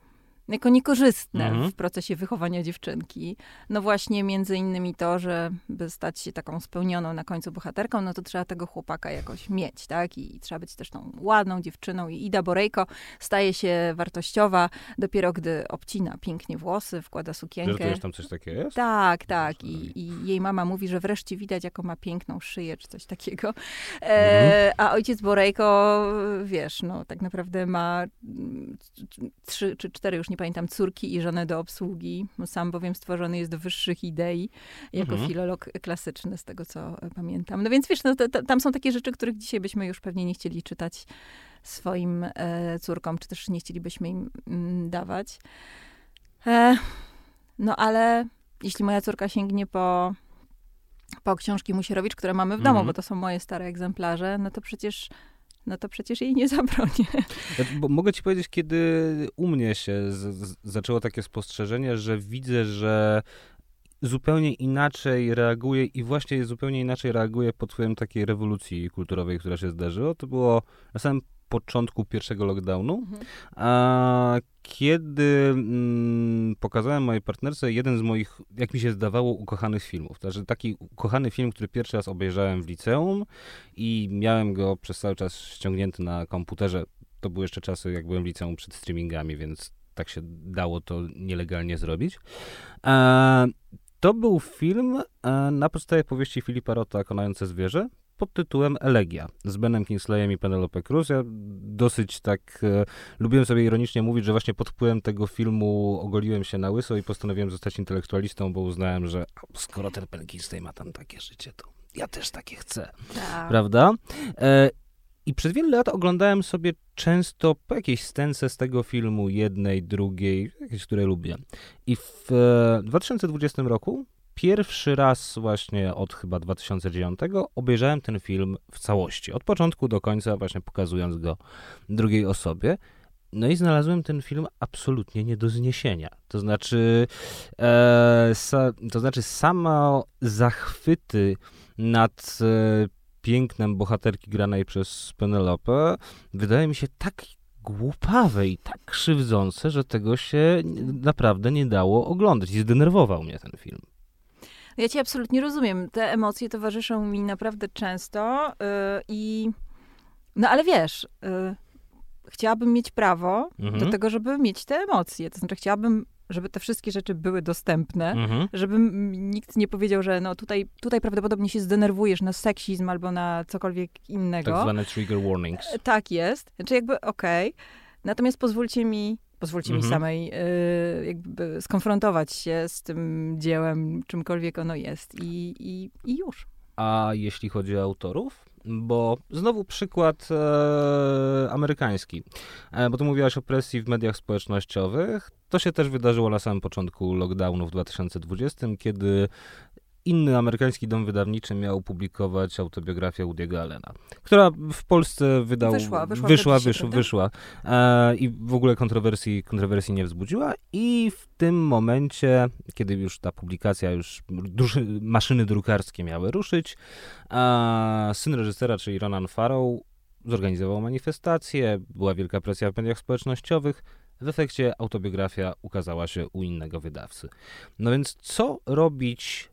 jako niekorzystne Mhm. w procesie wychowania dziewczynki. No właśnie między innymi to, że by stać się taką spełnioną na końcu bohaterką, no to trzeba tego chłopaka jakoś mieć, tak? I, trzeba być też tą ładną dziewczyną. I Ida Borejko staje się wartościowa dopiero gdy obcina pięknie włosy, wkłada sukienkę. Żartujesz, tam coś takiego jest? Tak, tak. I, I jej mama mówi, że wreszcie widać, jaką ma piękną szyję, czy coś takiego. E, a ojciec Borejko, wiesz, no tak naprawdę ma trzy czy cztery, już nie pamiętam, córki i żonę do obsługi. Sam bowiem stworzony jest do wyższych idei, jako Mhm. filolog klasyczny, z tego co e, pamiętam. No więc wiesz, no, to, to, tam są takie rzeczy, których dzisiaj byśmy już pewnie nie chcieli czytać swoim e, córkom, czy też nie chcielibyśmy im mm, dawać. E, no ale jeśli moja córka sięgnie po, po książki Musierowicz, które mamy w domu, Mhm. bo to są moje stare egzemplarze, no to przecież, no to przecież jej nie zabronię. Znaczy, Bo mogę ci powiedzieć, kiedy u mnie się z, z, zaczęło takie spostrzeżenie, że widzę, że zupełnie inaczej reaguje i właśnie zupełnie inaczej reaguje pod wpływem takiej rewolucji kulturowej, która się zdarzyła. To było na samym początku pierwszego lockdownu, a kiedy mm, pokazałem mojej partnerce jeden z moich, jak mi się zdawało, ukochanych filmów. Także taki ukochany film, który pierwszy raz obejrzałem w liceum i miałem go przez cały czas ściągnięty na komputerze. To były jeszcze czasy, jak byłem w liceum przed streamingami, więc tak się dało to nielegalnie zrobić. E, to był film e, na podstawie powieści Filipa Rota Konające zwierzę pod tytułem Elegia z Benem Kingsleyem i Penelope Cruz. Ja dosyć tak e, lubiłem sobie ironicznie mówić, że właśnie pod wpływem tego filmu ogoliłem się na łyso i postanowiłem zostać intelektualistą, bo uznałem, że skoro ten Ben Kingsley ma tam takie życie, to ja też takie chcę Tak. prawda? E, I przez wiele lat oglądałem sobie często po jakiejś scence z tego filmu, jednej, drugiej, jakieś, które lubię. I w e, 2020 roku pierwszy raz właśnie od chyba 2009 obejrzałem ten film w całości. Od początku do końca, właśnie pokazując go drugiej osobie. No i znalazłem ten film absolutnie nie do zniesienia. To znaczy, e, sa, to znaczy samo zachwyty nad e, pięknem bohaterki granej przez Penelope wydaje mi się tak głupawe i tak krzywdzące, że tego się naprawdę nie dało oglądać. I zdenerwował mnie ten film. Ja cię absolutnie rozumiem. Te emocje towarzyszą mi naprawdę często yy, i... No ale wiesz, yy, chciałabym mieć prawo Mhm. do tego, żeby mieć te emocje. To znaczy chciałabym, żeby te wszystkie rzeczy były dostępne, Mhm. żeby nikt nie powiedział, że no tutaj, tutaj prawdopodobnie się zdenerwujesz na seksizm albo na cokolwiek innego. Tak zwane trigger warnings. E, Tak jest. Znaczy jakby okej. Natomiast pozwólcie mi, pozwólcie mi Mhm. samej y, jakby skonfrontować się z tym dziełem, czymkolwiek ono jest i, i, i już. A jeśli chodzi o autorów? Bo znowu przykład e, amerykański. E, bo tu mówiłaś o presji w mediach społecznościowych. To się też wydarzyło na samym początku lockdownu w 2020, kiedy inny amerykański dom wydawniczy miał publikować autobiografię Woody'ego Allena, która w Polsce wydał... Wyszła, wyszła wyszła, wyszła, wyszła. E, I w ogóle kontrowersji, kontrowersji nie wzbudziła i w tym momencie, kiedy już ta publikacja, już duży, maszyny drukarskie miały ruszyć, a syn reżysera, czyli Ronan Farrow, zorganizował manifestację, była wielka presja w mediach społecznościowych. W efekcie autobiografia ukazała się u innego wydawcy. No więc co robić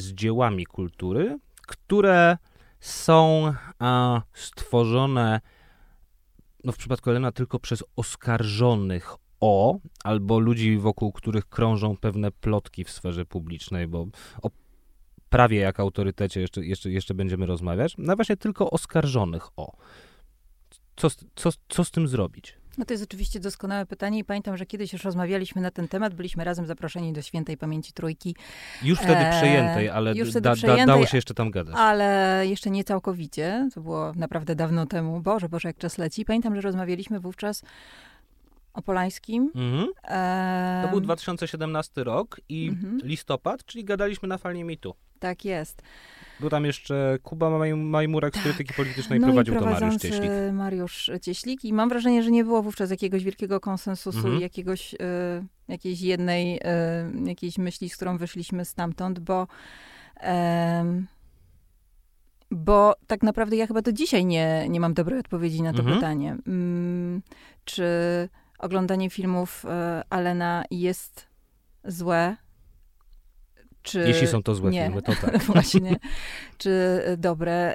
z dziełami kultury, które są a, stworzone no w przypadku Elena tylko przez oskarżonych o, albo ludzi, wokół których krążą pewne plotki w sferze publicznej, bo o prawie jak autorytecie jeszcze, jeszcze, jeszcze będziemy rozmawiać, no właśnie tylko oskarżonych o. Co, co, co z tym zrobić? No to jest oczywiście doskonałe pytanie i pamiętam, że kiedyś już rozmawialiśmy na ten temat, byliśmy razem zaproszeni do Świętej Pamięci Trójki, Już wtedy Eee, przejętej, ale już wtedy da, przejętej, dało się jeszcze tam gadać. ale jeszcze nie całkowicie, to było naprawdę dawno temu, Boże, Boże, jak czas leci. Pamiętam, że rozmawialiśmy wówczas o Polańskim. Mhm. Em, To był 2017 rok i Mhm. listopad, czyli gadaliśmy na fali mitu. Tak jest. Był tam jeszcze Kuba Maj- Majmurek z krytyki politycznej, no prowadził to Mariusz Cieślik. Mariusz Cieślik. I mam wrażenie, że nie było wówczas jakiegoś wielkiego konsensusu Mhm. i jakiegoś, y, jakiejś jednej y, jakiejś myśli, z którą wyszliśmy stamtąd, bo em, bo tak naprawdę ja chyba do dzisiaj nie, nie mam dobrej odpowiedzi na to Mhm. pytanie. Mm, czy oglądanie filmów y, Alena jest złe? Czy Jeśli są to złe nie. filmy, to tak. Właśnie. Czy y, dobre.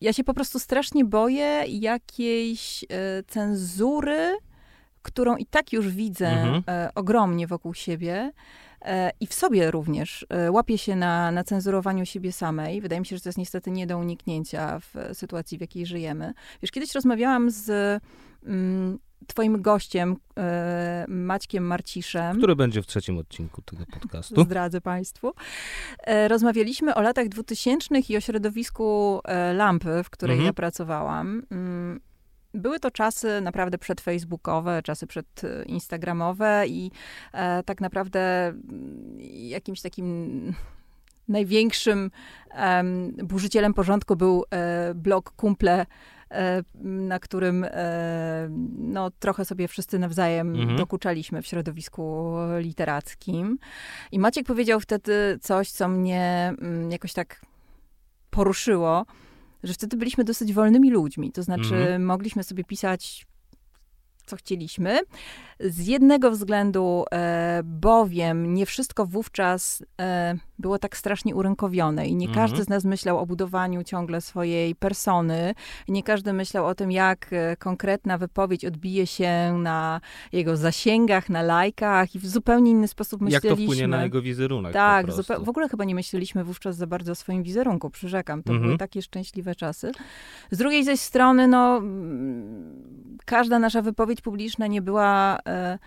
Ja się po prostu strasznie boję jakiejś e, cenzury, którą i tak już widzę Mhm. e, ogromnie wokół siebie. e, I w sobie również e, łapię się na, na cenzurowaniu siebie samej. Wydaje mi się, że to jest niestety nie do uniknięcia w e, sytuacji, w jakiej żyjemy. Wiesz, kiedyś rozmawiałam z mm, twoim gościem, e, Maćkiem Marciszem. Który będzie w trzecim odcinku tego podcastu. Zdradzę Państwu. E, Rozmawialiśmy o latach 2000 i o środowisku e, lampy, w której Mhm. ja pracowałam. Mm, Były to czasy naprawdę przedfacebookowe, czasy przedinstagramowe i tak naprawdę mm, jakimś takim największym em, burzycielem porządku był blog Kumple, na którym e, no, trochę sobie wszyscy nawzajem Mhm. dokuczaliśmy w środowisku literackim. I Maciek powiedział wtedy coś, co mnie mm, jakoś tak poruszyło, że wtedy byliśmy dosyć wolnymi ludźmi. To znaczy, Mhm. mogliśmy sobie pisać co chcieliśmy. Z jednego względu, e, bowiem nie wszystko wówczas e, było tak strasznie urynkowione i nie Mhm. każdy z nas myślał o budowaniu ciągle swojej persony. Nie każdy myślał o tym, jak e, konkretna wypowiedź odbije się na jego zasięgach, na lajkach i w zupełnie inny sposób Jak myśleliśmy. to wpłynie na jego wizerunek Tak, w ogóle chyba nie myśleliśmy wówczas za bardzo o swoim wizerunku, przyrzekam. To Mhm. były takie szczęśliwe czasy. Z drugiej zaś strony, no, mm, każda nasza wypowiedź publiczna nie była e,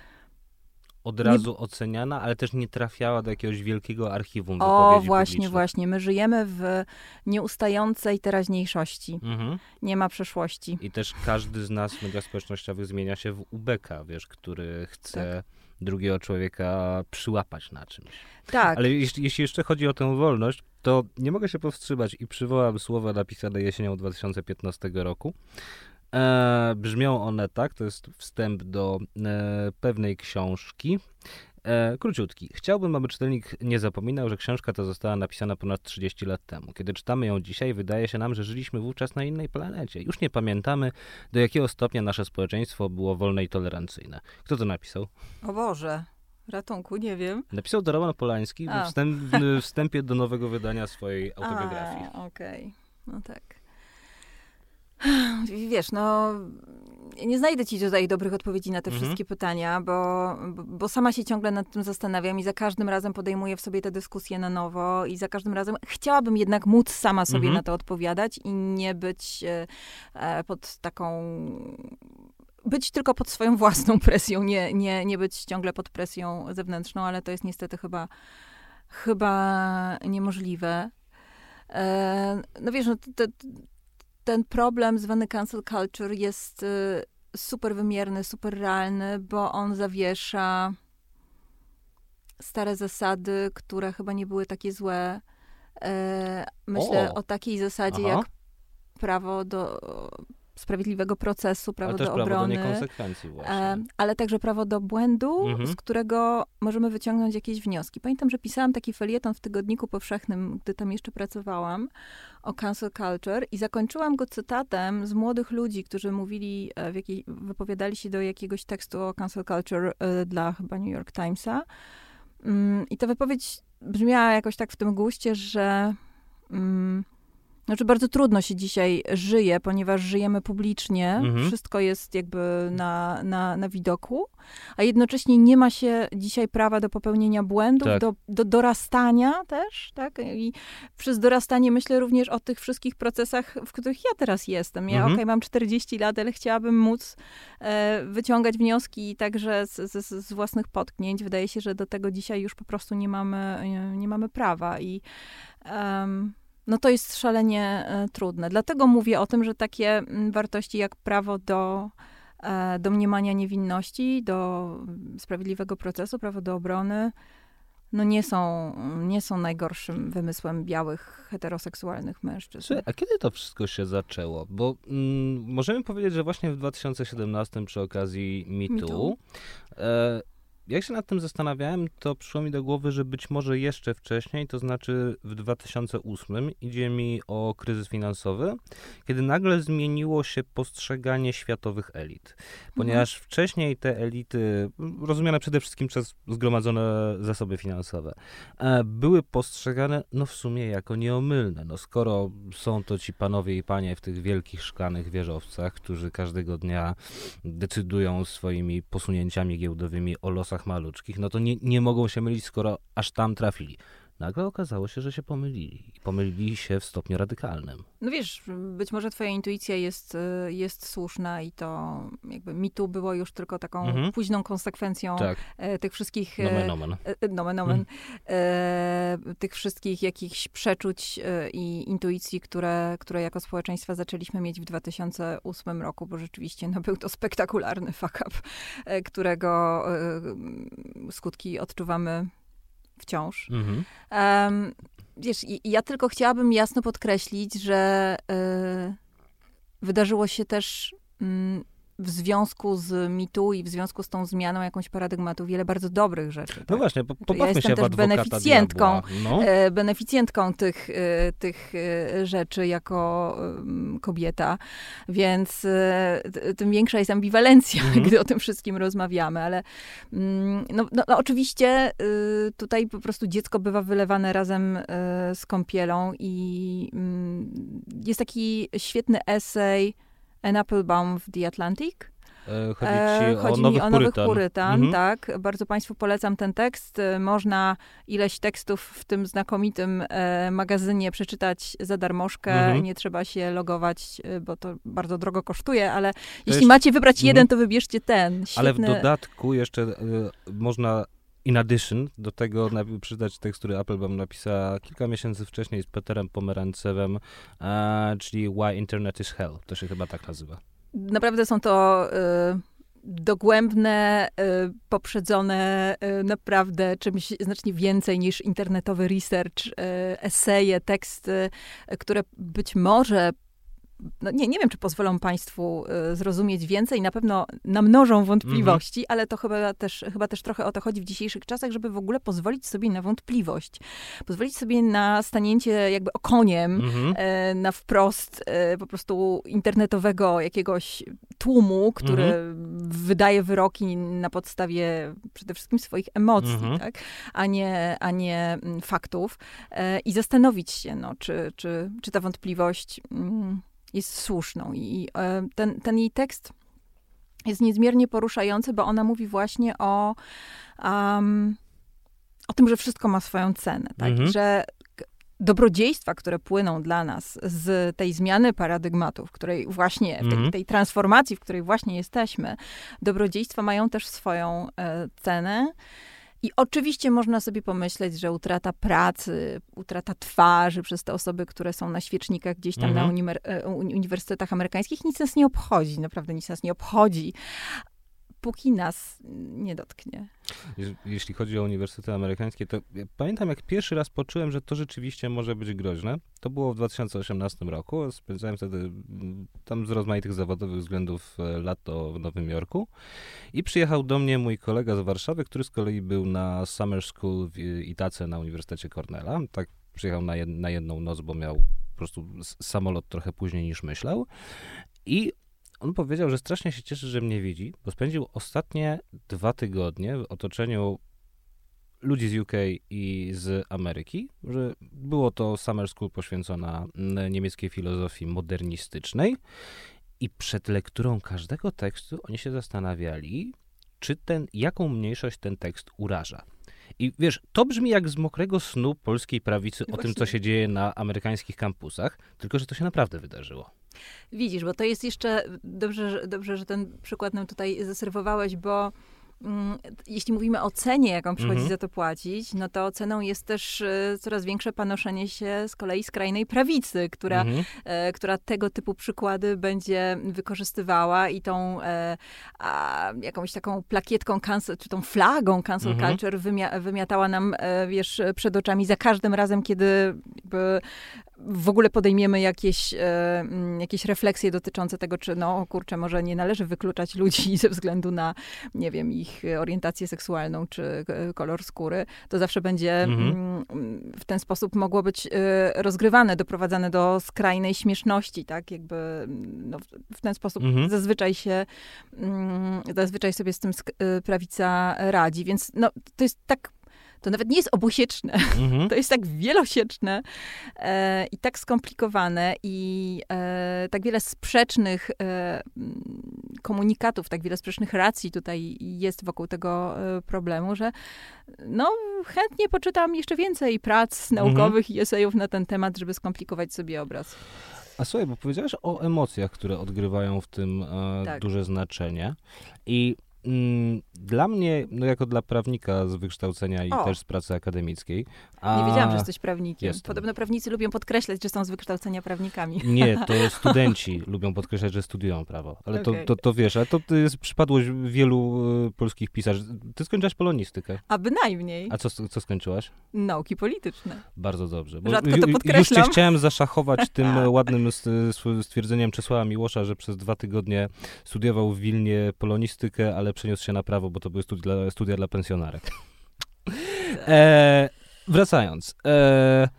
od razu oceniana, ale też nie trafiała do jakiegoś wielkiego archiwum O, właśnie, publicznych. właśnie. My żyjemy w nieustającej teraźniejszości. Mhm. Nie ma przeszłości. I też każdy z nas w mediach społecznościowych zmienia się w ubeka, wiesz, który chce drugiego człowieka przyłapać na czymś. Tak. Ale jeśli, jeśli jeszcze chodzi o tę wolność, to nie mogę się powstrzymać i przywołam słowa napisane jesienią 2015 roku. E, brzmią one tak, to jest wstęp do e, pewnej książki. E, króciutki. Chciałbym, aby czytelnik nie zapominał, że książka ta została napisana ponad 30 lat temu. Kiedy czytamy ją dzisiaj, wydaje się nam, że żyliśmy wówczas na innej planecie. Już nie pamiętamy, do jakiego stopnia nasze społeczeństwo było wolne i tolerancyjne. Kto to napisał? O Boże. Ratunku, nie wiem. Napisał to Roman Polański A. w, wstęp, w wstępie do nowego wydania swojej autobiografii. Okej, no tak. Wiesz, no nie znajdę ci tutaj dobrych odpowiedzi na te Mhm. wszystkie pytania, bo, bo- sama się ciągle nad tym zastanawiam i za każdym razem podejmuję w sobie te dyskusje na nowo i za każdym razem chciałabym jednak móc sama sobie Mhm. na to odpowiadać i nie być e, e, pod taką być tylko pod swoją własną presją, nie, nie, nie być ciągle pod presją zewnętrzną, ale to jest niestety chyba, chyba niemożliwe. E, no wiesz, no, ten problem zwany cancel culture jest y, super wymierny, super realny, bo on zawiesza stare zasady, które chyba nie były takie złe. E, myślę O! o, takiej zasadzie Aha. jak prawo do sprawiedliwego procesu, prawo do prawo do obrony. niekonsekwencji właśnie. E, ale także prawo do błędu, Mhm. z którego możemy wyciągnąć jakieś wnioski. Pamiętam, że pisałam taki felieton w Tygodniku Powszechnym, gdy tam jeszcze pracowałam, o cancel culture i zakończyłam go cytatem z młodych ludzi, którzy mówili, e, w jakiej, wypowiadali się do jakiegoś tekstu o cancel culture e, dla chyba New York Timesa. Mm, I ta wypowiedź brzmiała jakoś tak w tym guście, że mm, znaczy bardzo trudno się dzisiaj żyje, ponieważ żyjemy publicznie, Mhm. wszystko jest jakby na, na, na widoku, a jednocześnie nie ma się dzisiaj prawa do popełnienia błędów, Tak. do, do dorastania też, tak? I przez dorastanie myślę również o tych wszystkich procesach, w których ja teraz jestem. Ja Mhm. okej, mam 40 lat, ale chciałabym móc e, wyciągać wnioski także z, z, z własnych potknięć. Wydaje się, że do tego dzisiaj już po prostu nie mamy, nie, nie mamy prawa i em, no to jest szalenie e, trudne. Dlatego mówię o tym, że takie mm, wartości jak prawo do e, domniemania niewinności, do sprawiedliwego procesu, prawo do obrony, no nie są, nie są najgorszym wymysłem białych, heteroseksualnych mężczyzn. A kiedy to wszystko się zaczęło? Bo mm, możemy powiedzieć, że właśnie w 2017 przy okazji Me MeToo, Too. e, jak się nad tym zastanawiałem, to przyszło mi do głowy, że być może jeszcze wcześniej, to znaczy w 2008, idzie mi o kryzys finansowy, kiedy nagle zmieniło się postrzeganie światowych elit. Ponieważ wcześniej te elity, rozumiane przede wszystkim przez zgromadzone zasoby finansowe, e, były postrzegane, no w sumie jako nieomylne. No skoro są to ci panowie i panie w tych wielkich szklanych wieżowcach, którzy każdego dnia decydują swoimi posunięciami giełdowymi o losach maluczkich, no to nie, nie mogą się mylić, skoro aż tam trafili. Nagle okazało się, że się pomylili. I pomylili się w stopniu radykalnym. No wiesz, być może twoja intuicja jest, y, jest słuszna i to jakby mi tu było już tylko taką Mhm. późną konsekwencją Tak, e, tych wszystkich... e, nomen omen. e, Nomen, omen. E, tych wszystkich jakichś przeczuć i intuicji, które, które jako społeczeństwa zaczęliśmy mieć w 2008 roku, bo rzeczywiście no, był to spektakularny fuck up, którego skutki odczuwamy wciąż. Mhm. Em, wiesz, ja tylko chciałabym jasno podkreślić, że e, wydarzyło się też mm, w związku z mitu i w związku z tą zmianą jakąś paradygmatu wiele bardzo dobrych rzeczy. No tak? właśnie, po, ja pobawmy jestem się też beneficjentką. No. e, beneficjentką tych, e, tych e, rzeczy jako kobieta, więc tym większa jest ambiwalencja, Mhm. gdy o tym wszystkim rozmawiamy, ale mm, no, no, no oczywiście y, tutaj po prostu dziecko bywa wylewane razem z kąpielą i mm, jest taki świetny esej Ann Applebaum w The Atlantic, E, chodzi E, o chodzi nowych mi o nowych purytan. purytan, Mhm. tak. Bardzo Państwu polecam ten tekst. E, Można ileś tekstów w tym znakomitym e, magazynie przeczytać za darmożkę. Mhm. Nie trzeba się logować, bo to bardzo drogo kosztuje, ale jeśli jest- macie wybrać Mhm. jeden, to wybierzcie ten. Ale w Świetny- dodatku jeszcze e, można in addition do tego na, przeczytać tekst, który Applebaum napisała kilka miesięcy wcześniej z Peterem Pomerancewem, e, czyli Why Internet is Hell. To się chyba tak nazywa. Naprawdę są to y, dogłębne, y, poprzedzone y, naprawdę czymś znacznie więcej niż internetowy research, y, eseje, teksty, które być może no nie, nie wiem, czy pozwolą Państwu y, zrozumieć więcej, na pewno namnożą wątpliwości, ale to chyba też, chyba też trochę o to chodzi w dzisiejszych czasach, żeby w ogóle pozwolić sobie na wątpliwość. Pozwolić sobie na stanięcie jakby okoniem, Mhm. e, na wprost e, po prostu internetowego jakiegoś tłumu, który wydaje wyroki na podstawie przede wszystkim swoich emocji, Mhm. tak? a, nie, a nie mm, faktów. I zastanowić się, no, czy, czy, czy ta wątpliwość mm, jest słuszną. I e, ten, ten jej tekst jest niezmiernie poruszający, bo ona mówi właśnie o, um, o tym, że wszystko ma swoją cenę, tak? Mhm. Że dobrodziejstwa, które płyną dla nas z tej zmiany paradygmatów, której właśnie, w tej, Mhm. tej transformacji, w której właśnie jesteśmy, dobrodziejstwa mają też swoją e, cenę. I oczywiście można sobie pomyśleć, że utrata pracy, utrata twarzy przez te osoby, które są na świecznikach gdzieś tam Mhm. na unimer- e, uni- uniwersytetach amerykańskich, nic nas nie obchodzi, naprawdę nic nas nie obchodzi, póki nas nie dotknie. Je- Jeśli chodzi o uniwersytety amerykańskie, to ja pamiętam, jak pierwszy raz poczułem, że to rzeczywiście może być groźne. To było w 2018 roku. Spędzałem wtedy mm, tam z rozmaitych zawodowych względów e, lato w Nowym Jorku. I przyjechał do mnie mój kolega z Warszawy, który z kolei był na Summer School w Itace na Uniwersytecie Cornella. Tak przyjechał na, jed, na jedną noc, bo miał po prostu samolot trochę później niż myślał. I on powiedział, że strasznie się cieszy, że mnie widzi, bo spędził ostatnie dwa tygodnie w otoczeniu ludzi z UK i z Ameryki, że było to Summer School poświęcona niemieckiej filozofii modernistycznej i przed lekturą każdego tekstu oni się zastanawiali, czy ten, jaką mniejszość ten tekst uraża. I wiesz, to brzmi jak z mokrego snu polskiej prawicy o tym, Właśnie. co się dzieje na amerykańskich kampusach, tylko że to się naprawdę wydarzyło. Widzisz, bo to jest jeszcze dobrze, że- dobrze, że ten przykład nam tutaj zaserwowałeś, bo mm, jeśli mówimy o cenie, jaką przychodzi Mhm. za to płacić, no to ceną jest też e, coraz większe panoszenie się z kolei skrajnej prawicy, która, Mhm. e, która tego typu przykłady będzie wykorzystywała i tą e, a, jakąś taką plakietką, cancel, czy tą flagą cancel Mhm. culture wymia, wymiatała nam, e, wiesz, przed oczami za każdym razem, kiedy jakby w ogóle podejmiemy jakieś, e, mm, jakieś refleksje dotyczące tego, czy no kurczę, może nie należy wykluczać ludzi ze względu na, nie wiem, ich orientację seksualną czy e, kolor skóry, to zawsze będzie Mhm. mm, w ten sposób mogło być e, rozgrywane, doprowadzane do skrajnej śmieszności, tak? Jakby mm, no, w- ten sposób Mhm. zazwyczaj się, zazwyczaj sobie z tym e, prawica radzi, więc no, to jest tak, to nawet nie jest obusieczne, Mhm. to jest tak wielosieczne e, i tak skomplikowane i e, tak wiele sprzecznych e, mm, komunikatów, tak wiele sprzecznych racji tutaj jest wokół tego e, problemu, że no chętnie poczytam jeszcze więcej prac naukowych i esejów na ten temat, żeby skomplikować sobie obraz. A słuchaj, bo powiedziałeś o emocjach, które odgrywają w tym e, Tak. duże znaczenie. I dla mnie, no jako dla prawnika z wykształcenia i O. też z pracy akademickiej. A... Nie wiedziałam, że jesteś prawnikiem. jestem. Podobno prawnicy lubią podkreślać, że są z wykształcenia prawnikami. Nie, to studenci lubią podkreślać, że studiują prawo. Ale to, Okej. to, to wiesz, ale to, to jest przypadłość wielu e, polskich pisarzy. Ty skończyłaś polonistykę. A bynajmniej A co, co skończyłaś? nauki polityczne. Bardzo dobrze. Rzadko ju- to ju- Już cię podkreślam. chciałem zaszachować tym e, ładnym stwierdzeniem Czesława Miłosza, że przez dwa tygodnie studiował w Wilnie polonistykę, ale przeniósł się na prawo, bo to były studia dla, studia dla pensjonarek. E, wracając. E,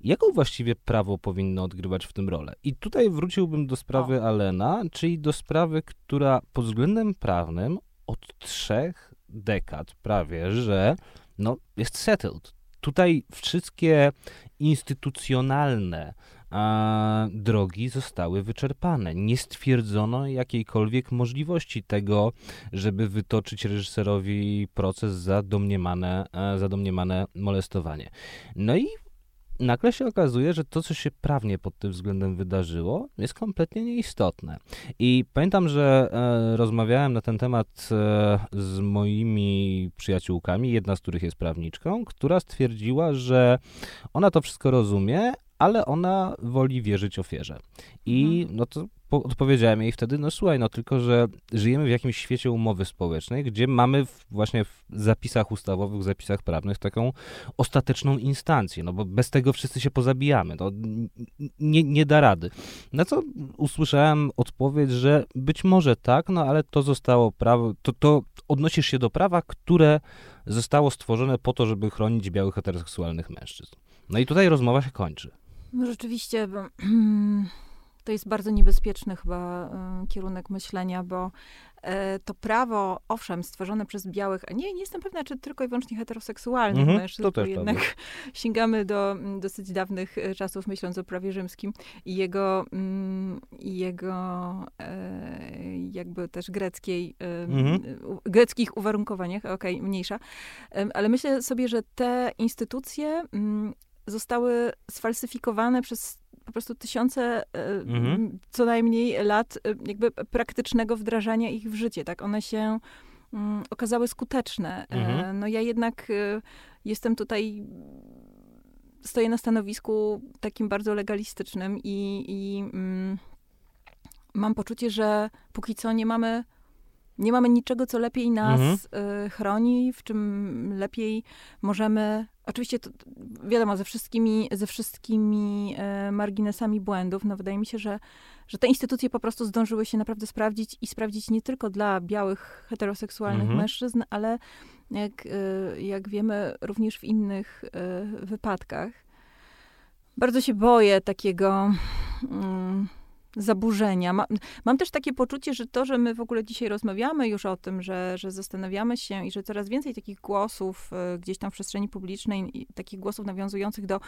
jaką właściwie prawo powinno odgrywać w tym rolę? I tutaj wróciłbym do sprawy Alena, czyli do sprawy, która pod względem prawnym od trzech dekad prawie, że no, jest settled. Tutaj wszystkie instytucjonalne a, drogi zostały wyczerpane. Nie stwierdzono jakiejkolwiek możliwości tego, żeby wytoczyć reżyserowi proces za domniemane, e, za domniemane molestowanie. No i nagle się okazuje, że to, co się prawnie pod tym względem wydarzyło, jest kompletnie nieistotne. I pamiętam, że e, rozmawiałem na ten temat e, z moimi przyjaciółkami, jedna z których jest prawniczką, która stwierdziła, że ona to wszystko rozumie, ale ona woli wierzyć ofierze. I Mhm. no to po, odpowiedziałem jej wtedy, no słuchaj, no tylko, że żyjemy w jakimś świecie umowy społecznej, gdzie mamy w, właśnie w zapisach ustawowych, w zapisach prawnych taką ostateczną instancję, no bo bez tego wszyscy się pozabijamy, to n- n- nie, nie da rady. Na co usłyszałem odpowiedź, że być może tak, no ale to zostało prawo, to, to odnosisz się do prawa, które zostało stworzone po to, żeby chronić białych heteroseksualnych mężczyzn. No i tutaj rozmowa się kończy. No rzeczywiście, to jest bardzo niebezpieczny chyba y, kierunek myślenia, bo e, to prawo, owszem, stworzone przez białych, a nie, nie jestem pewna, czy tylko i wyłącznie heteroseksualnych Mhm, mężczyzn, to jednak prawda. sięgamy do mm, dosyć dawnych e, czasów, myśląc o prawie rzymskim i jego, mm, jego e, jakby też greckiej, e, Mhm. greckich uwarunkowaniach, okej, mniejsza. Em, Ale myślę sobie, że te instytucje mm, zostały sfalsyfikowane przez po prostu tysiące e, Mhm. co najmniej lat e, jakby praktycznego wdrażania ich w życie, tak? One się mm, okazały skuteczne. E, Mhm. No ja jednak jestem tutaj stoję na stanowisku takim bardzo legalistycznym i, i mm, mam poczucie, że póki co nie mamy nie mamy niczego, co lepiej nas Mhm. y, chroni, w czym lepiej możemy. Oczywiście, to, wiadomo, ze wszystkimi, ze wszystkimi e, marginesami błędów, no wydaje mi się, że, że te instytucje po prostu zdążyły się naprawdę sprawdzić i sprawdzić nie tylko dla białych, heteroseksualnych Mhm. mężczyzn, ale jak, y, jak wiemy, również w innych y, wypadkach. Bardzo się boję takiego. mm, zaburzenia. Ma, mam też takie poczucie, że to, że my w ogóle dzisiaj rozmawiamy już o tym, że, że zastanawiamy się i że coraz więcej takich głosów y, gdzieś tam w przestrzeni publicznej, takich głosów nawiązujących do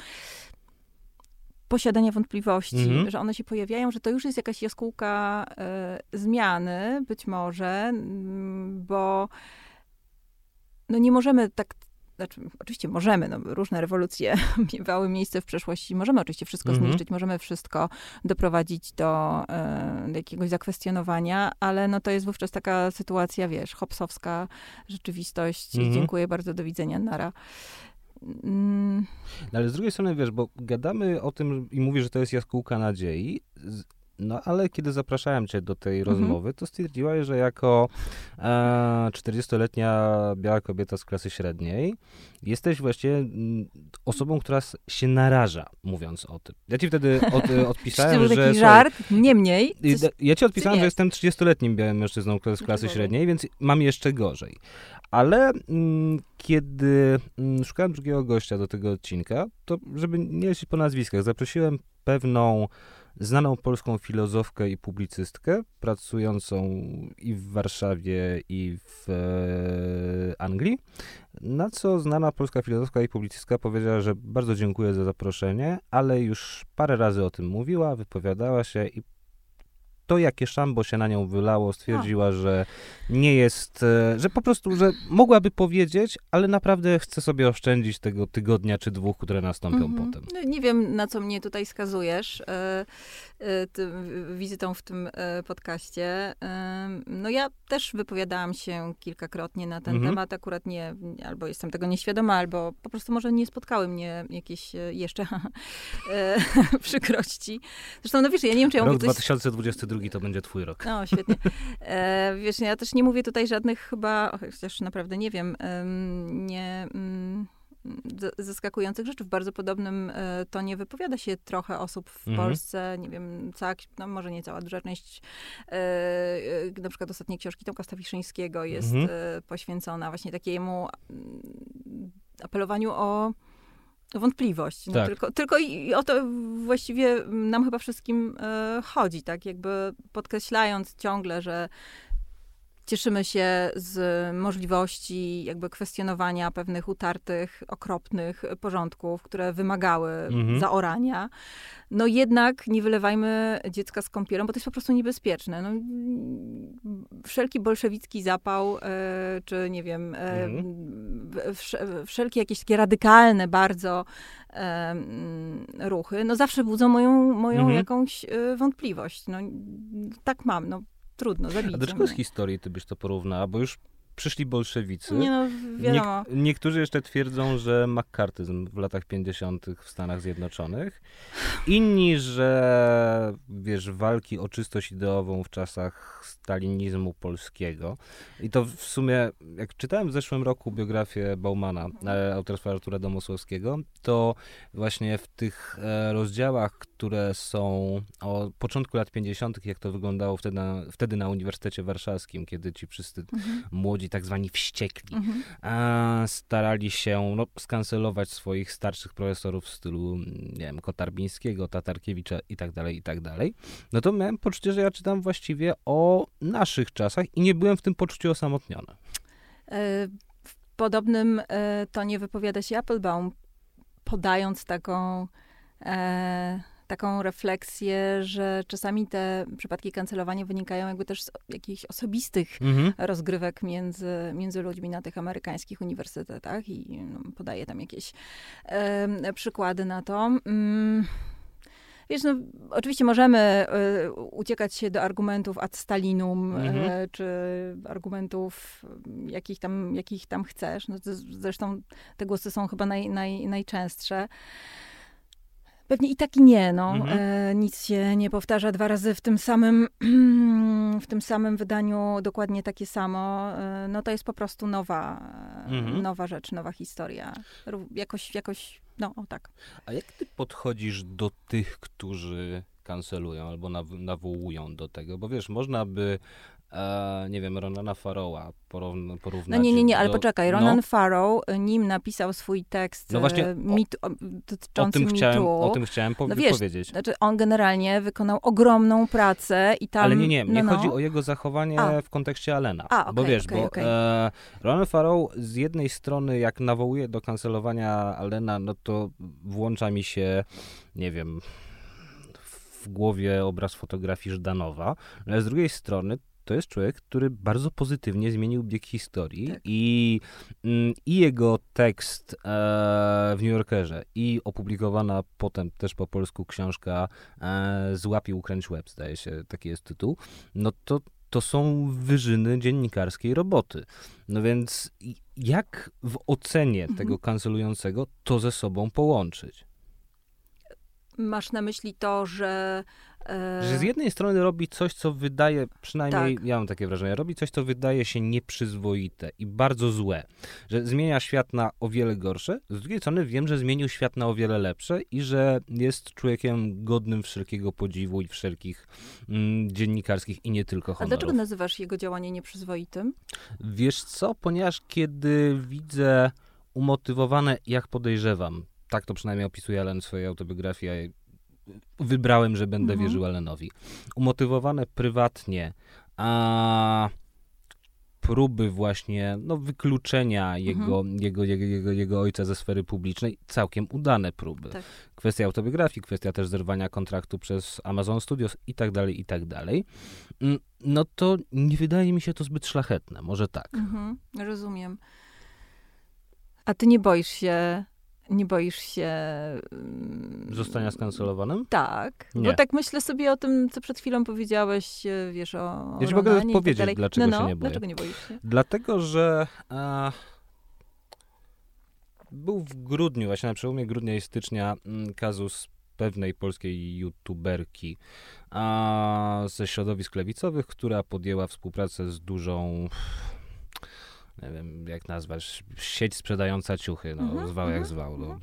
posiadania wątpliwości, Mhm. że one się pojawiają, że to już jest jakaś jaskółka y, zmiany, być może, mm, bo no nie możemy tak znaczy, oczywiście możemy, no, różne rewolucje miewały miejsce w przeszłości, możemy oczywiście wszystko Mhm. zniszczyć, możemy wszystko doprowadzić do, e, do jakiegoś zakwestionowania, ale no to jest wówczas taka sytuacja, wiesz, hopsowska rzeczywistość, Mhm. dziękuję bardzo, do widzenia, nara. Mm, No ale z drugiej strony, wiesz, bo gadamy o tym i mówisz, że to jest jaskółka nadziei, no ale kiedy zapraszałem cię do tej Mhm. rozmowy, to stwierdziłaś, że jako e, 40-letnia biała kobieta z klasy średniej jesteś właściwie mm, osobą, która się naraża, mówiąc o tym. Ja ci wtedy od, e, odpisałem, że... taki żart, niemniej, coś, Ja ci odpisałem, że jest. jestem 30-letnim białym mężczyzną z klasy średniej, więc mam jeszcze gorzej. Ale mm, kiedy mm, szukałem drugiego gościa do tego odcinka, to żeby nie lecieć po nazwiskach, zaprosiłem pewną znaną polską filozofkę i publicystkę, pracującą i w Warszawie, i w e, Anglii. Na co znana polska filozofka i publicystka powiedziała, że bardzo dziękuję za zaproszenie, ale już parę razy o tym mówiła, wypowiadała się i to, jakie szambo się na nią wylało, stwierdziła, że nie jest, e, że po prostu, że mogłaby powiedzieć, ale naprawdę chce sobie oszczędzić tego tygodnia czy dwóch, które nastąpią Mhm. potem. No, nie wiem, na co mnie tutaj skazujesz e, e, tym, wizytą w tym e, podcaście. No ja też wypowiadałam się kilkakrotnie na ten Mhm. temat. Akurat nie, albo jestem tego nieświadoma, albo po prostu może nie spotkały mnie jakieś jeszcze przykrości. Zresztą, no wiesz, ja nie wiem, czy ja Rok mówię coś... 2022 to będzie twój rok. No, świetnie. E, wiesz, ja też nie mówię tutaj żadnych chyba, chociaż naprawdę nie wiem, em, nie mm, zaskakujących rzeczy. W bardzo podobnym e, tonie wypowiada się trochę osób w Mhm. Polsce. Nie wiem, cała, no może nie cała, duża część e, e, na przykład ostatniej książki Tomka Stawiszyńskiego jest Mhm. poświęcona właśnie takiemu mm, apelowaniu o wątpliwość. No, Tak. tylko, tylko i o to właściwie nam chyba wszystkim e, chodzi, tak? Jakby podkreślając ciągle, że cieszymy się z możliwości jakby kwestionowania pewnych utartych, okropnych porządków, które wymagały Mhm. zaorania. No jednak nie wylewajmy dziecka z kąpielą, bo to jest po prostu niebezpieczne. No, wszelki bolszewicki zapał, e, czy nie wiem, e, Mhm. wsz- wszelkie jakieś takie radykalne bardzo e, ruchy, no zawsze budzą moją, moją Mhm. jakąś wątpliwość. No tak mam, no trudno, A zabijcie do czego z historii ty byś to porównała? Bo już przyszli bolszewicy. Nie no, wiadomo. Niek- niektórzy jeszcze twierdzą, że makartyzm w latach 50. w Stanach Zjednoczonych. Inni, że wiesz, walki o czystość ideową w czasach stalinizmu polskiego. I to w sumie, jak czytałem w zeszłym roku biografię Baumana, e, autorstwa Artura Domosłowskiego, to właśnie w tych e, rozdziałach, które są o początku lat 50., jak to wyglądało wtedy na, wtedy na Uniwersytecie Warszawskim, kiedy ci wszyscy Mhm. młodzi, tak zwani wściekli, Mhm. starali się no, skancelować swoich starszych profesorów w stylu, nie wiem, Kotarbińskiego, Tatarkiewicza i tak dalej, i tak dalej, no to miałem poczucie, że ja czytam właściwie o naszych czasach i nie byłem w tym poczuciu osamotniony. E, W podobnym e, tonie wypowiada się Applebaum, podając taką, e, taką refleksję, że czasami te przypadki kancelowania wynikają jakby też z jakichś osobistych rozgrywek między, między ludźmi na tych amerykańskich uniwersytetach i no, podaje tam jakieś e, przykłady na to. Mm. Wiesz, no, oczywiście możemy e, uciekać się do argumentów ad Stalinum, Mhm. e, czy argumentów, m, jakich tam, jakich tam chcesz. No, to z- zresztą te głosy są chyba naj, naj, najczęstsze. Pewnie i tak i nie, no. Mhm. E, nic się nie powtarza dwa razy w tym samym, w tym samym wydaniu dokładnie takie samo. E, no to jest po prostu nowa, e, Mhm. nowa rzecz, nowa historia. Ró- Jakoś, jakoś, no o tak. A jak ty podchodzisz do tych, którzy kancelują albo naw- nawołują do tego? Bo wiesz, można by, e, nie wiem, Ronana porówna- porównać No nie, nie, nie, ale do, poczekaj. no, Ronan Farrow, e, nim napisał swój tekst No właśnie, e, o- mit, o, o dotyczący tym, chciałem, mitu, o tym chciałem po- No wiesz, powiedzieć. Znaczy, on generalnie wykonał ogromną pracę i tam... Ale nie, nie, mnie no, no. chodzi o jego zachowanie A. w kontekście Alena. A, bo okej, wiesz, okej, bo okej. e, Ronan Farrow z jednej strony jak nawołuje do kancelowania Alena, no to włącza mi się, nie wiem, w głowie obraz fotografii Żdanowa, ale z drugiej strony to jest człowiek, który bardzo pozytywnie zmienił bieg historii Tak. i, mm, i jego tekst e, w New Yorkerze i opublikowana potem też po polsku książka e, Złapił kręć łeb, zdaje się, taki jest tytuł, no to to są wyżyny dziennikarskiej roboty. No więc jak w ocenie Mhm. tego kancelującego to ze sobą połączyć? Masz na myśli to, że... e, Że z jednej strony robi coś, co wydaje, przynajmniej Tak. ja mam takie wrażenie, robi coś, co wydaje się nieprzyzwoite i bardzo złe. Że zmienia świat na o wiele gorsze, z drugiej strony wiem, że zmienił świat na o wiele lepsze i że jest człowiekiem godnym wszelkiego podziwu i wszelkich mm, dziennikarskich i nie tylko A honorów. dlaczego nazywasz jego działanie nieprzyzwoitym? Wiesz co, ponieważ kiedy widzę umotywowane, jak podejrzewam, tak to przynajmniej opisuje Ellen w swojej autobiografii, a wybrałem, że będę Mhm. wierzył Allenowi, umotywowane prywatnie, a próby właśnie no, wykluczenia jego, jego, jego, jego, jego ojca ze sfery publicznej, całkiem udane próby. Tak. Kwestia autobiografii, kwestia też zerwania kontraktu przez Amazon Studios i tak dalej, i tak dalej. Mm, No to nie wydaje mi się to zbyt szlachetne, może tak. Mhm, rozumiem. A ty nie boisz się, nie boisz się... mm, Zostania skancelowanym? Tak, Nie. bo tak myślę sobie o tym, co przed chwilą powiedziałeś, e, wiesz, o Ja ci mogę i powiedzieć, tak dlaczego no, się no, nie boję. Dlaczego nie boisz się? Dlatego, że e, był w grudniu, właśnie na przełomie grudnia i stycznia mm, kazus pewnej polskiej youtuberki a, ze środowisk lewicowych, która podjęła współpracę z dużą nie wiem jak nazwać, sieć sprzedająca ciuchy, no Mhm, zwał jak mhm, zwał. No.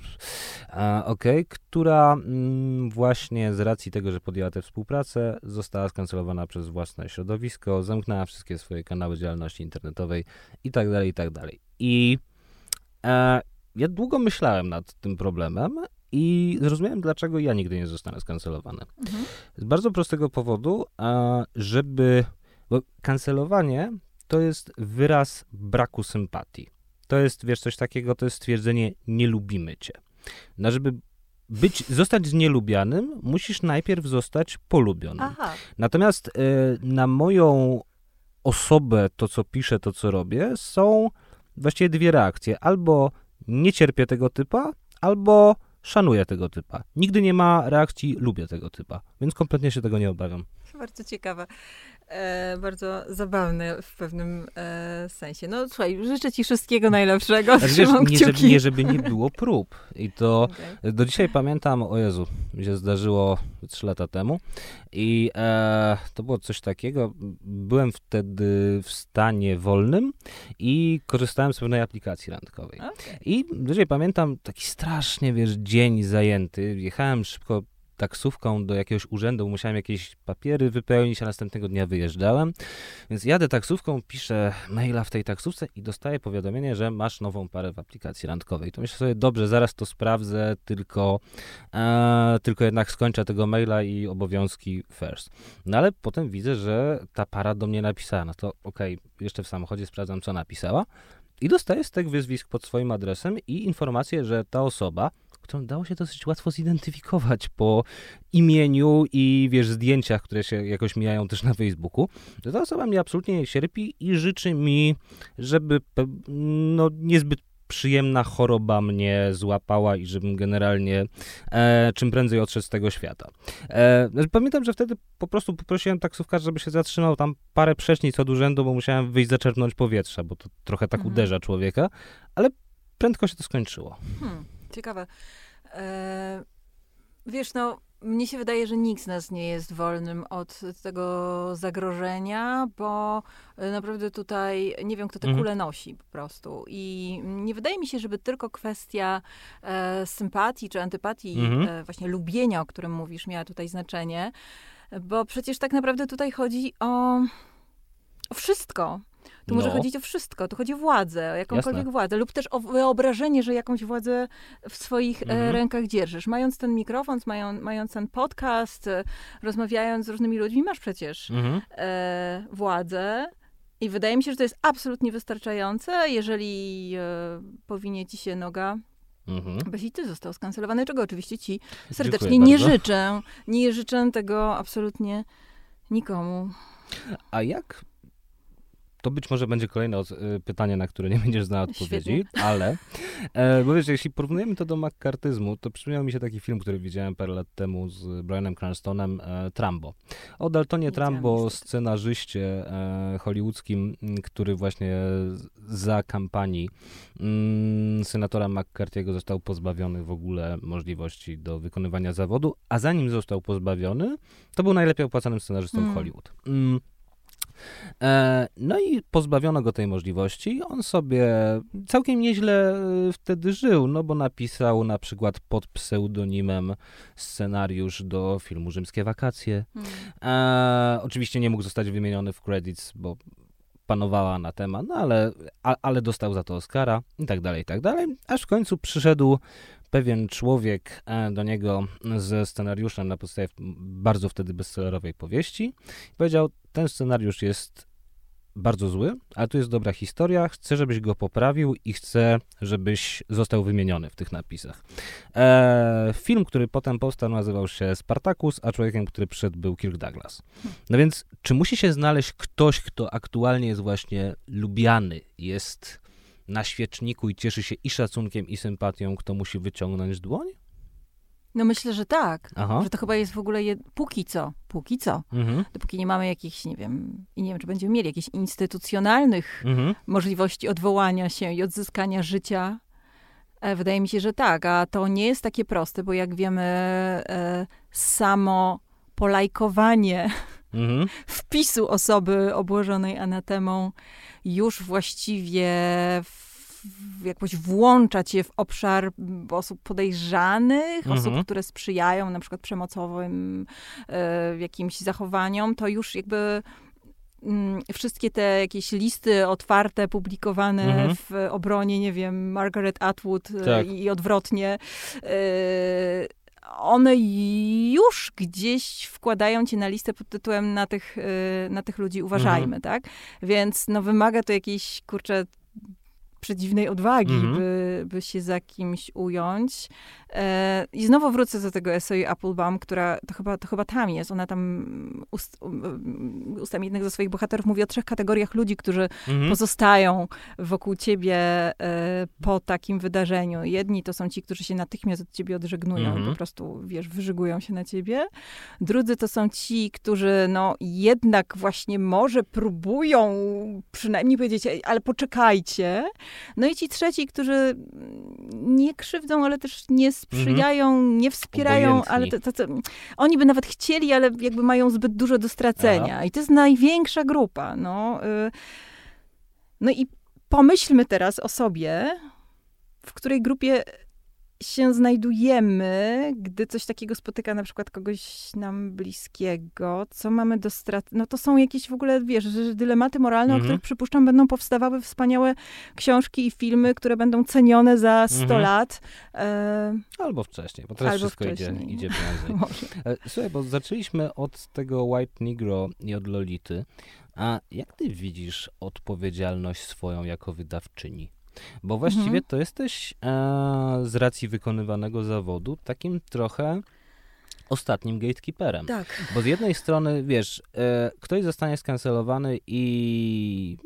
A, Okej, która mm, właśnie z racji tego, że podjęła tę współpracę, została skancelowana przez własne środowisko, zamknęła wszystkie swoje kanały działalności internetowej i tak dalej, i tak dalej. I e, ja długo myślałem nad tym problemem i zrozumiałem, dlaczego ja nigdy nie zostanę skancelowany. Mhm. Z bardzo prostego powodu, a żeby. Bo kancelowanie to jest wyraz braku sympatii. To jest, wiesz, coś takiego, to jest stwierdzenie nie lubimy cię. No, żeby być, zostać nielubianym, musisz najpierw zostać polubionym. Aha. Natomiast y, na moją osobę, to co piszę, to co robię, są właściwie dwie reakcje. Albo nie cierpię tego typa, albo szanuję tego typa. Nigdy nie ma reakcji lubię tego typa, więc kompletnie się tego nie obawiam. Bardzo ciekawe. E, bardzo zabawne w pewnym e, sensie. No słuchaj, życzę ci wszystkiego najlepszego. Znaczy, wiesz, nie, żeby, nie, żeby nie było prób. I to Okej. do dzisiaj pamiętam, o Jezu, mi się zdarzyło 3 lata temu i e, to było coś takiego, byłem wtedy w stanie wolnym i korzystałem z pewnej aplikacji randkowej. Okej. I do dzisiaj pamiętam taki strasznie, wiesz, dzień zajęty. Jechałem szybko taksówką do jakiegoś urzędu, musiałem jakieś papiery wypełnić, a następnego dnia wyjeżdżałem. Więc jadę taksówką, piszę maila w tej taksówce i dostaję powiadomienie, że masz nową parę w aplikacji randkowej. To myślę sobie, dobrze, zaraz to sprawdzę, tylko, e, tylko jednak skończę tego maila i obowiązki first. No ale potem widzę, że ta para do mnie napisała. No to okej, jeszcze w samochodzie sprawdzam, co napisała. I dostaję stek wyzwisk pod swoim adresem i informację, że ta osoba, którą dało się dosyć łatwo zidentyfikować po imieniu i wiesz, zdjęciach, które się jakoś mijają też na Facebooku, że ta osoba mnie absolutnie nie cierpi i życzy mi, żeby no, niezbyt przyjemna choroba mnie złapała i żebym generalnie e, czym prędzej odszedł z tego świata. E, znaczy, pamiętam, że wtedy po prostu poprosiłem taksówkarza, żeby się zatrzymał tam parę przecznic od urzędu, bo musiałem wyjść zaczerpnąć powietrza, bo to trochę tak Mhm. uderza człowieka, ale prędko się to skończyło. Hmm, ciekawe. E, wiesz, no, mnie się wydaje, że nikt z nas nie jest wolnym od tego zagrożenia, bo e, naprawdę tutaj nie wiem, kto tę Mhm. kulę nosi po prostu. I nie wydaje mi się, żeby tylko kwestia e, sympatii czy antypatii, Mhm. e, właśnie lubienia, o którym mówisz, miała tutaj znaczenie, bo przecież tak naprawdę tutaj chodzi o, o wszystko. Tu może No. chodzić o wszystko. Tu chodzi o władzę, o jakąkolwiek Jasne. władzę, lub też o wyobrażenie, że jakąś władzę w swoich e, Mhm. rękach dzierżysz. Mając ten mikrofon, mają, mając ten podcast, e, rozmawiając z różnymi ludźmi, masz przecież Mhm. e, władzę. I wydaje mi się, że to jest absolutnie wystarczające, jeżeli e, powinie ci się noga, Mhm. byś i ty został skancelowany, czego oczywiście ci serdecznie nie życzę. Nie życzę tego absolutnie nikomu. A jak? To być może będzie kolejne od, y, pytanie, na które nie będziesz znała odpowiedzi, ale e, bo wiesz, jeśli porównujemy to do makartyzmu, to przypomniał mi się taki film, który widziałem parę lat temu z Brianem Cranstonem, e, Trambo. O Daltonie Trambo, scenarzyście e, hollywoodzkim, który właśnie za kampanii mm, senatora McCarthy'ego został pozbawiony w ogóle możliwości do wykonywania zawodu, a zanim został pozbawiony, to był najlepiej opłacanym scenarzystą Mm. Hollywood. Mm. E, No i pozbawiono go tej możliwości. On sobie całkiem nieźle e, wtedy żył, no bo napisał na przykład pod pseudonimem scenariusz do filmu Rzymskie Wakacje. Hmm. E, oczywiście nie mógł zostać wymieniony w credits, bo panowała na temat, no ale, a, ale dostał za to Oscara i tak dalej, i tak dalej. Aż w końcu przyszedł pewien człowiek e, do niego ze scenariuszem na podstawie bardzo wtedy bestsellerowej powieści i powiedział, ten scenariusz jest bardzo zły, ale tu jest dobra historia, chcę, żebyś go poprawił i chcę, żebyś został wymieniony w tych napisach. E, film, który potem powstał, nazywał się Spartacus, a człowiekiem, który przyszedł, był Kirk Douglas. No więc, czy musi się znaleźć ktoś, kto aktualnie jest właśnie lubiany, jest na świeczniku i cieszy się i szacunkiem, i sympatią, kto musi wyciągnąć dłoń? No myślę, że tak. Aha. Że to chyba jest w ogóle jed... póki co, póki co. Mhm. Dopóki nie mamy jakichś, nie wiem, i nie wiem, czy będziemy mieli jakichś instytucjonalnych Mhm. możliwości odwołania się i odzyskania życia. E, Wydaje mi się, że tak, a to nie jest takie proste, bo jak wiemy, e, samo polajkowanie Mhm. wpisu osoby obłożonej anatemą już właściwie w, w- jakoś włącza cię w obszar osób podejrzanych, Mhm. osób, które sprzyjają na przykład przemocowym e, jakimś zachowaniom, to już jakby mm, wszystkie te jakieś listy otwarte, publikowane Mhm. w obronie, nie wiem, Margaret Atwood e, Tak. i, i odwrotnie, e, one już gdzieś wkładają cię na listę pod tytułem na tych, y, na tych ludzi uważajmy, mhm. tak? Więc no wymaga to jakiejś, kurczę, przedziwnej odwagi, mm -hmm. by, by się za kimś ująć. E, I znowu wrócę do tego esseju Applebaum, która to chyba, to chyba tam jest. Ona tam ust, ustami jednego ze swoich bohaterów mówi o trzech kategoriach ludzi, którzy mm -hmm. pozostają wokół ciebie e, po takim wydarzeniu. Jedni to są ci, którzy się natychmiast od ciebie odżegnują mm -hmm. i po mhm. prostu, wiesz, wyżygują się na ciebie. Drudzy to są ci, którzy no jednak właśnie może próbują przynajmniej powiedzieć, ale poczekajcie. No i ci trzeci, którzy nie krzywdzą, ale też nie sprzyjają, mhm. nie wspierają, Obojętni. ale to, to, to, oni by nawet chcieli, ale jakby mają zbyt dużo do stracenia. Aha. I to jest największa grupa. No, y, no i pomyślmy teraz o sobie, w której grupie się znajdujemy, gdy coś takiego spotyka na przykład kogoś nam bliskiego, co mamy do straty, no to są jakieś w ogóle, wiesz, dylematy moralne, mhm. o których przypuszczam będą powstawały wspaniałe książki i filmy, które będą cenione za 100 mhm. lat. E... Albo wcześniej, bo teraz wszystko wcześniej. idzie, idzie prędzej. Słuchaj, bo zaczęliśmy od tego White Negro i od Lolity, a jak ty widzisz odpowiedzialność swoją jako wydawczyni? Bo właściwie mhm. to jesteś e, z racji wykonywanego zawodu takim trochę ostatnim gatekeeperem. Tak. Bo z jednej strony, wiesz, e, ktoś zostanie skancelowany i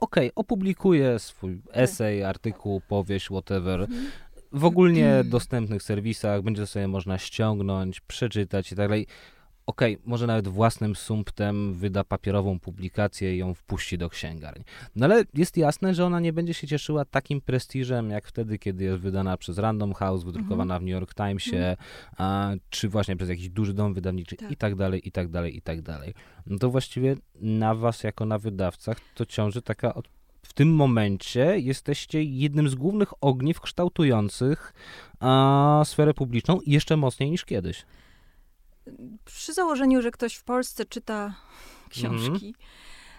okej, okay, opublikuje swój esej, artykuł, powieść, whatever, mhm. w ogólnie dostępnych serwisach, będzie sobie można ściągnąć, przeczytać i tak dalej okej, okay, może nawet własnym sumptem wyda papierową publikację i ją wpuści do księgarni. No ale jest jasne, że ona nie będzie się cieszyła takim prestiżem, jak wtedy, kiedy jest wydana przez Random House, wydrukowana mm -hmm. w New York Timesie, mm -hmm. a, czy właśnie przez jakiś duży dom wydawniczy tak. i tak dalej, i tak dalej, i tak dalej. No to właściwie na was, jako na wydawcach, to ciąży taka w tym momencie jesteście jednym z głównych ogniw kształtujących a, sferę publiczną jeszcze mocniej niż kiedyś przy założeniu, że ktoś w Polsce czyta książki,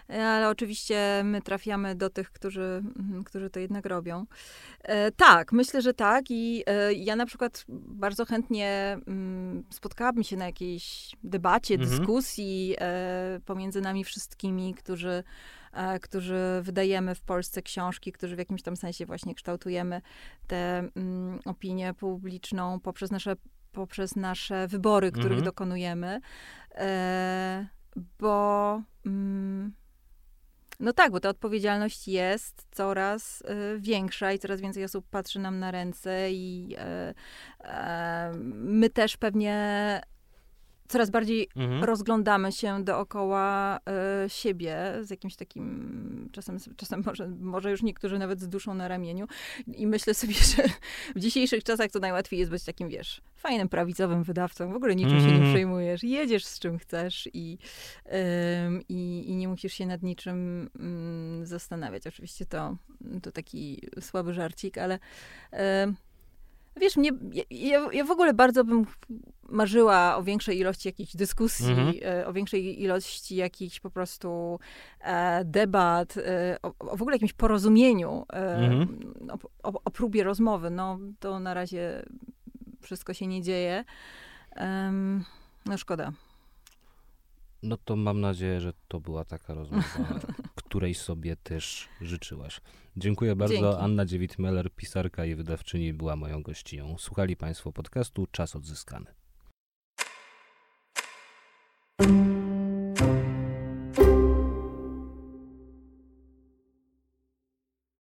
mm. ale oczywiście my trafiamy do tych, którzy, mhm, którzy to jednak robią. E, tak, myślę, że tak i e, ja na przykład bardzo chętnie mm, spotkałabym się na jakiejś debacie, mm -hmm. dyskusji e, pomiędzy nami wszystkimi, którzy e, którzy wydajemy w Polsce książki, którzy w jakimś tam sensie właśnie kształtujemy tę mm, opinię publiczną poprzez nasze poprzez nasze wybory, których mhm. dokonujemy, e, bo mm, no tak, bo ta odpowiedzialność jest coraz y, większa i coraz więcej osób patrzy nam na ręce i y, my też pewnie coraz bardziej mhm. rozglądamy się dookoła y, siebie z jakimś takim, czasem, czasem może, może już niektórzy nawet z duszą na ramieniu i myślę sobie, że w dzisiejszych czasach to najłatwiej jest być takim, wiesz, fajnym, prawicowym wydawcą, w ogóle niczym się nie mhm. przejmujesz, jedziesz z czym chcesz i, y, i, i, nie musisz się nad niczym y, zastanawiać. Oczywiście to, to taki słaby żarcik, ale Wiesz, mnie, ja, ja, w ogóle bardzo bym marzyła o większej ilości jakichś dyskusji, mhm. e, o większej ilości jakichś po prostu e, debat, e, o, o, w ogóle jakimś porozumieniu, e, mhm. o, o, próbie rozmowy. No, to na razie wszystko się nie dzieje. no szkoda. No to mam nadzieję, że to była taka rozmowa, której sobie też życzyłaś. Dziękuję bardzo. Dzięki. Anna Dziewit-Meller, pisarka i wydawczyni, była moją gościnią. Słuchali Państwo podcastu Czas Odzyskany.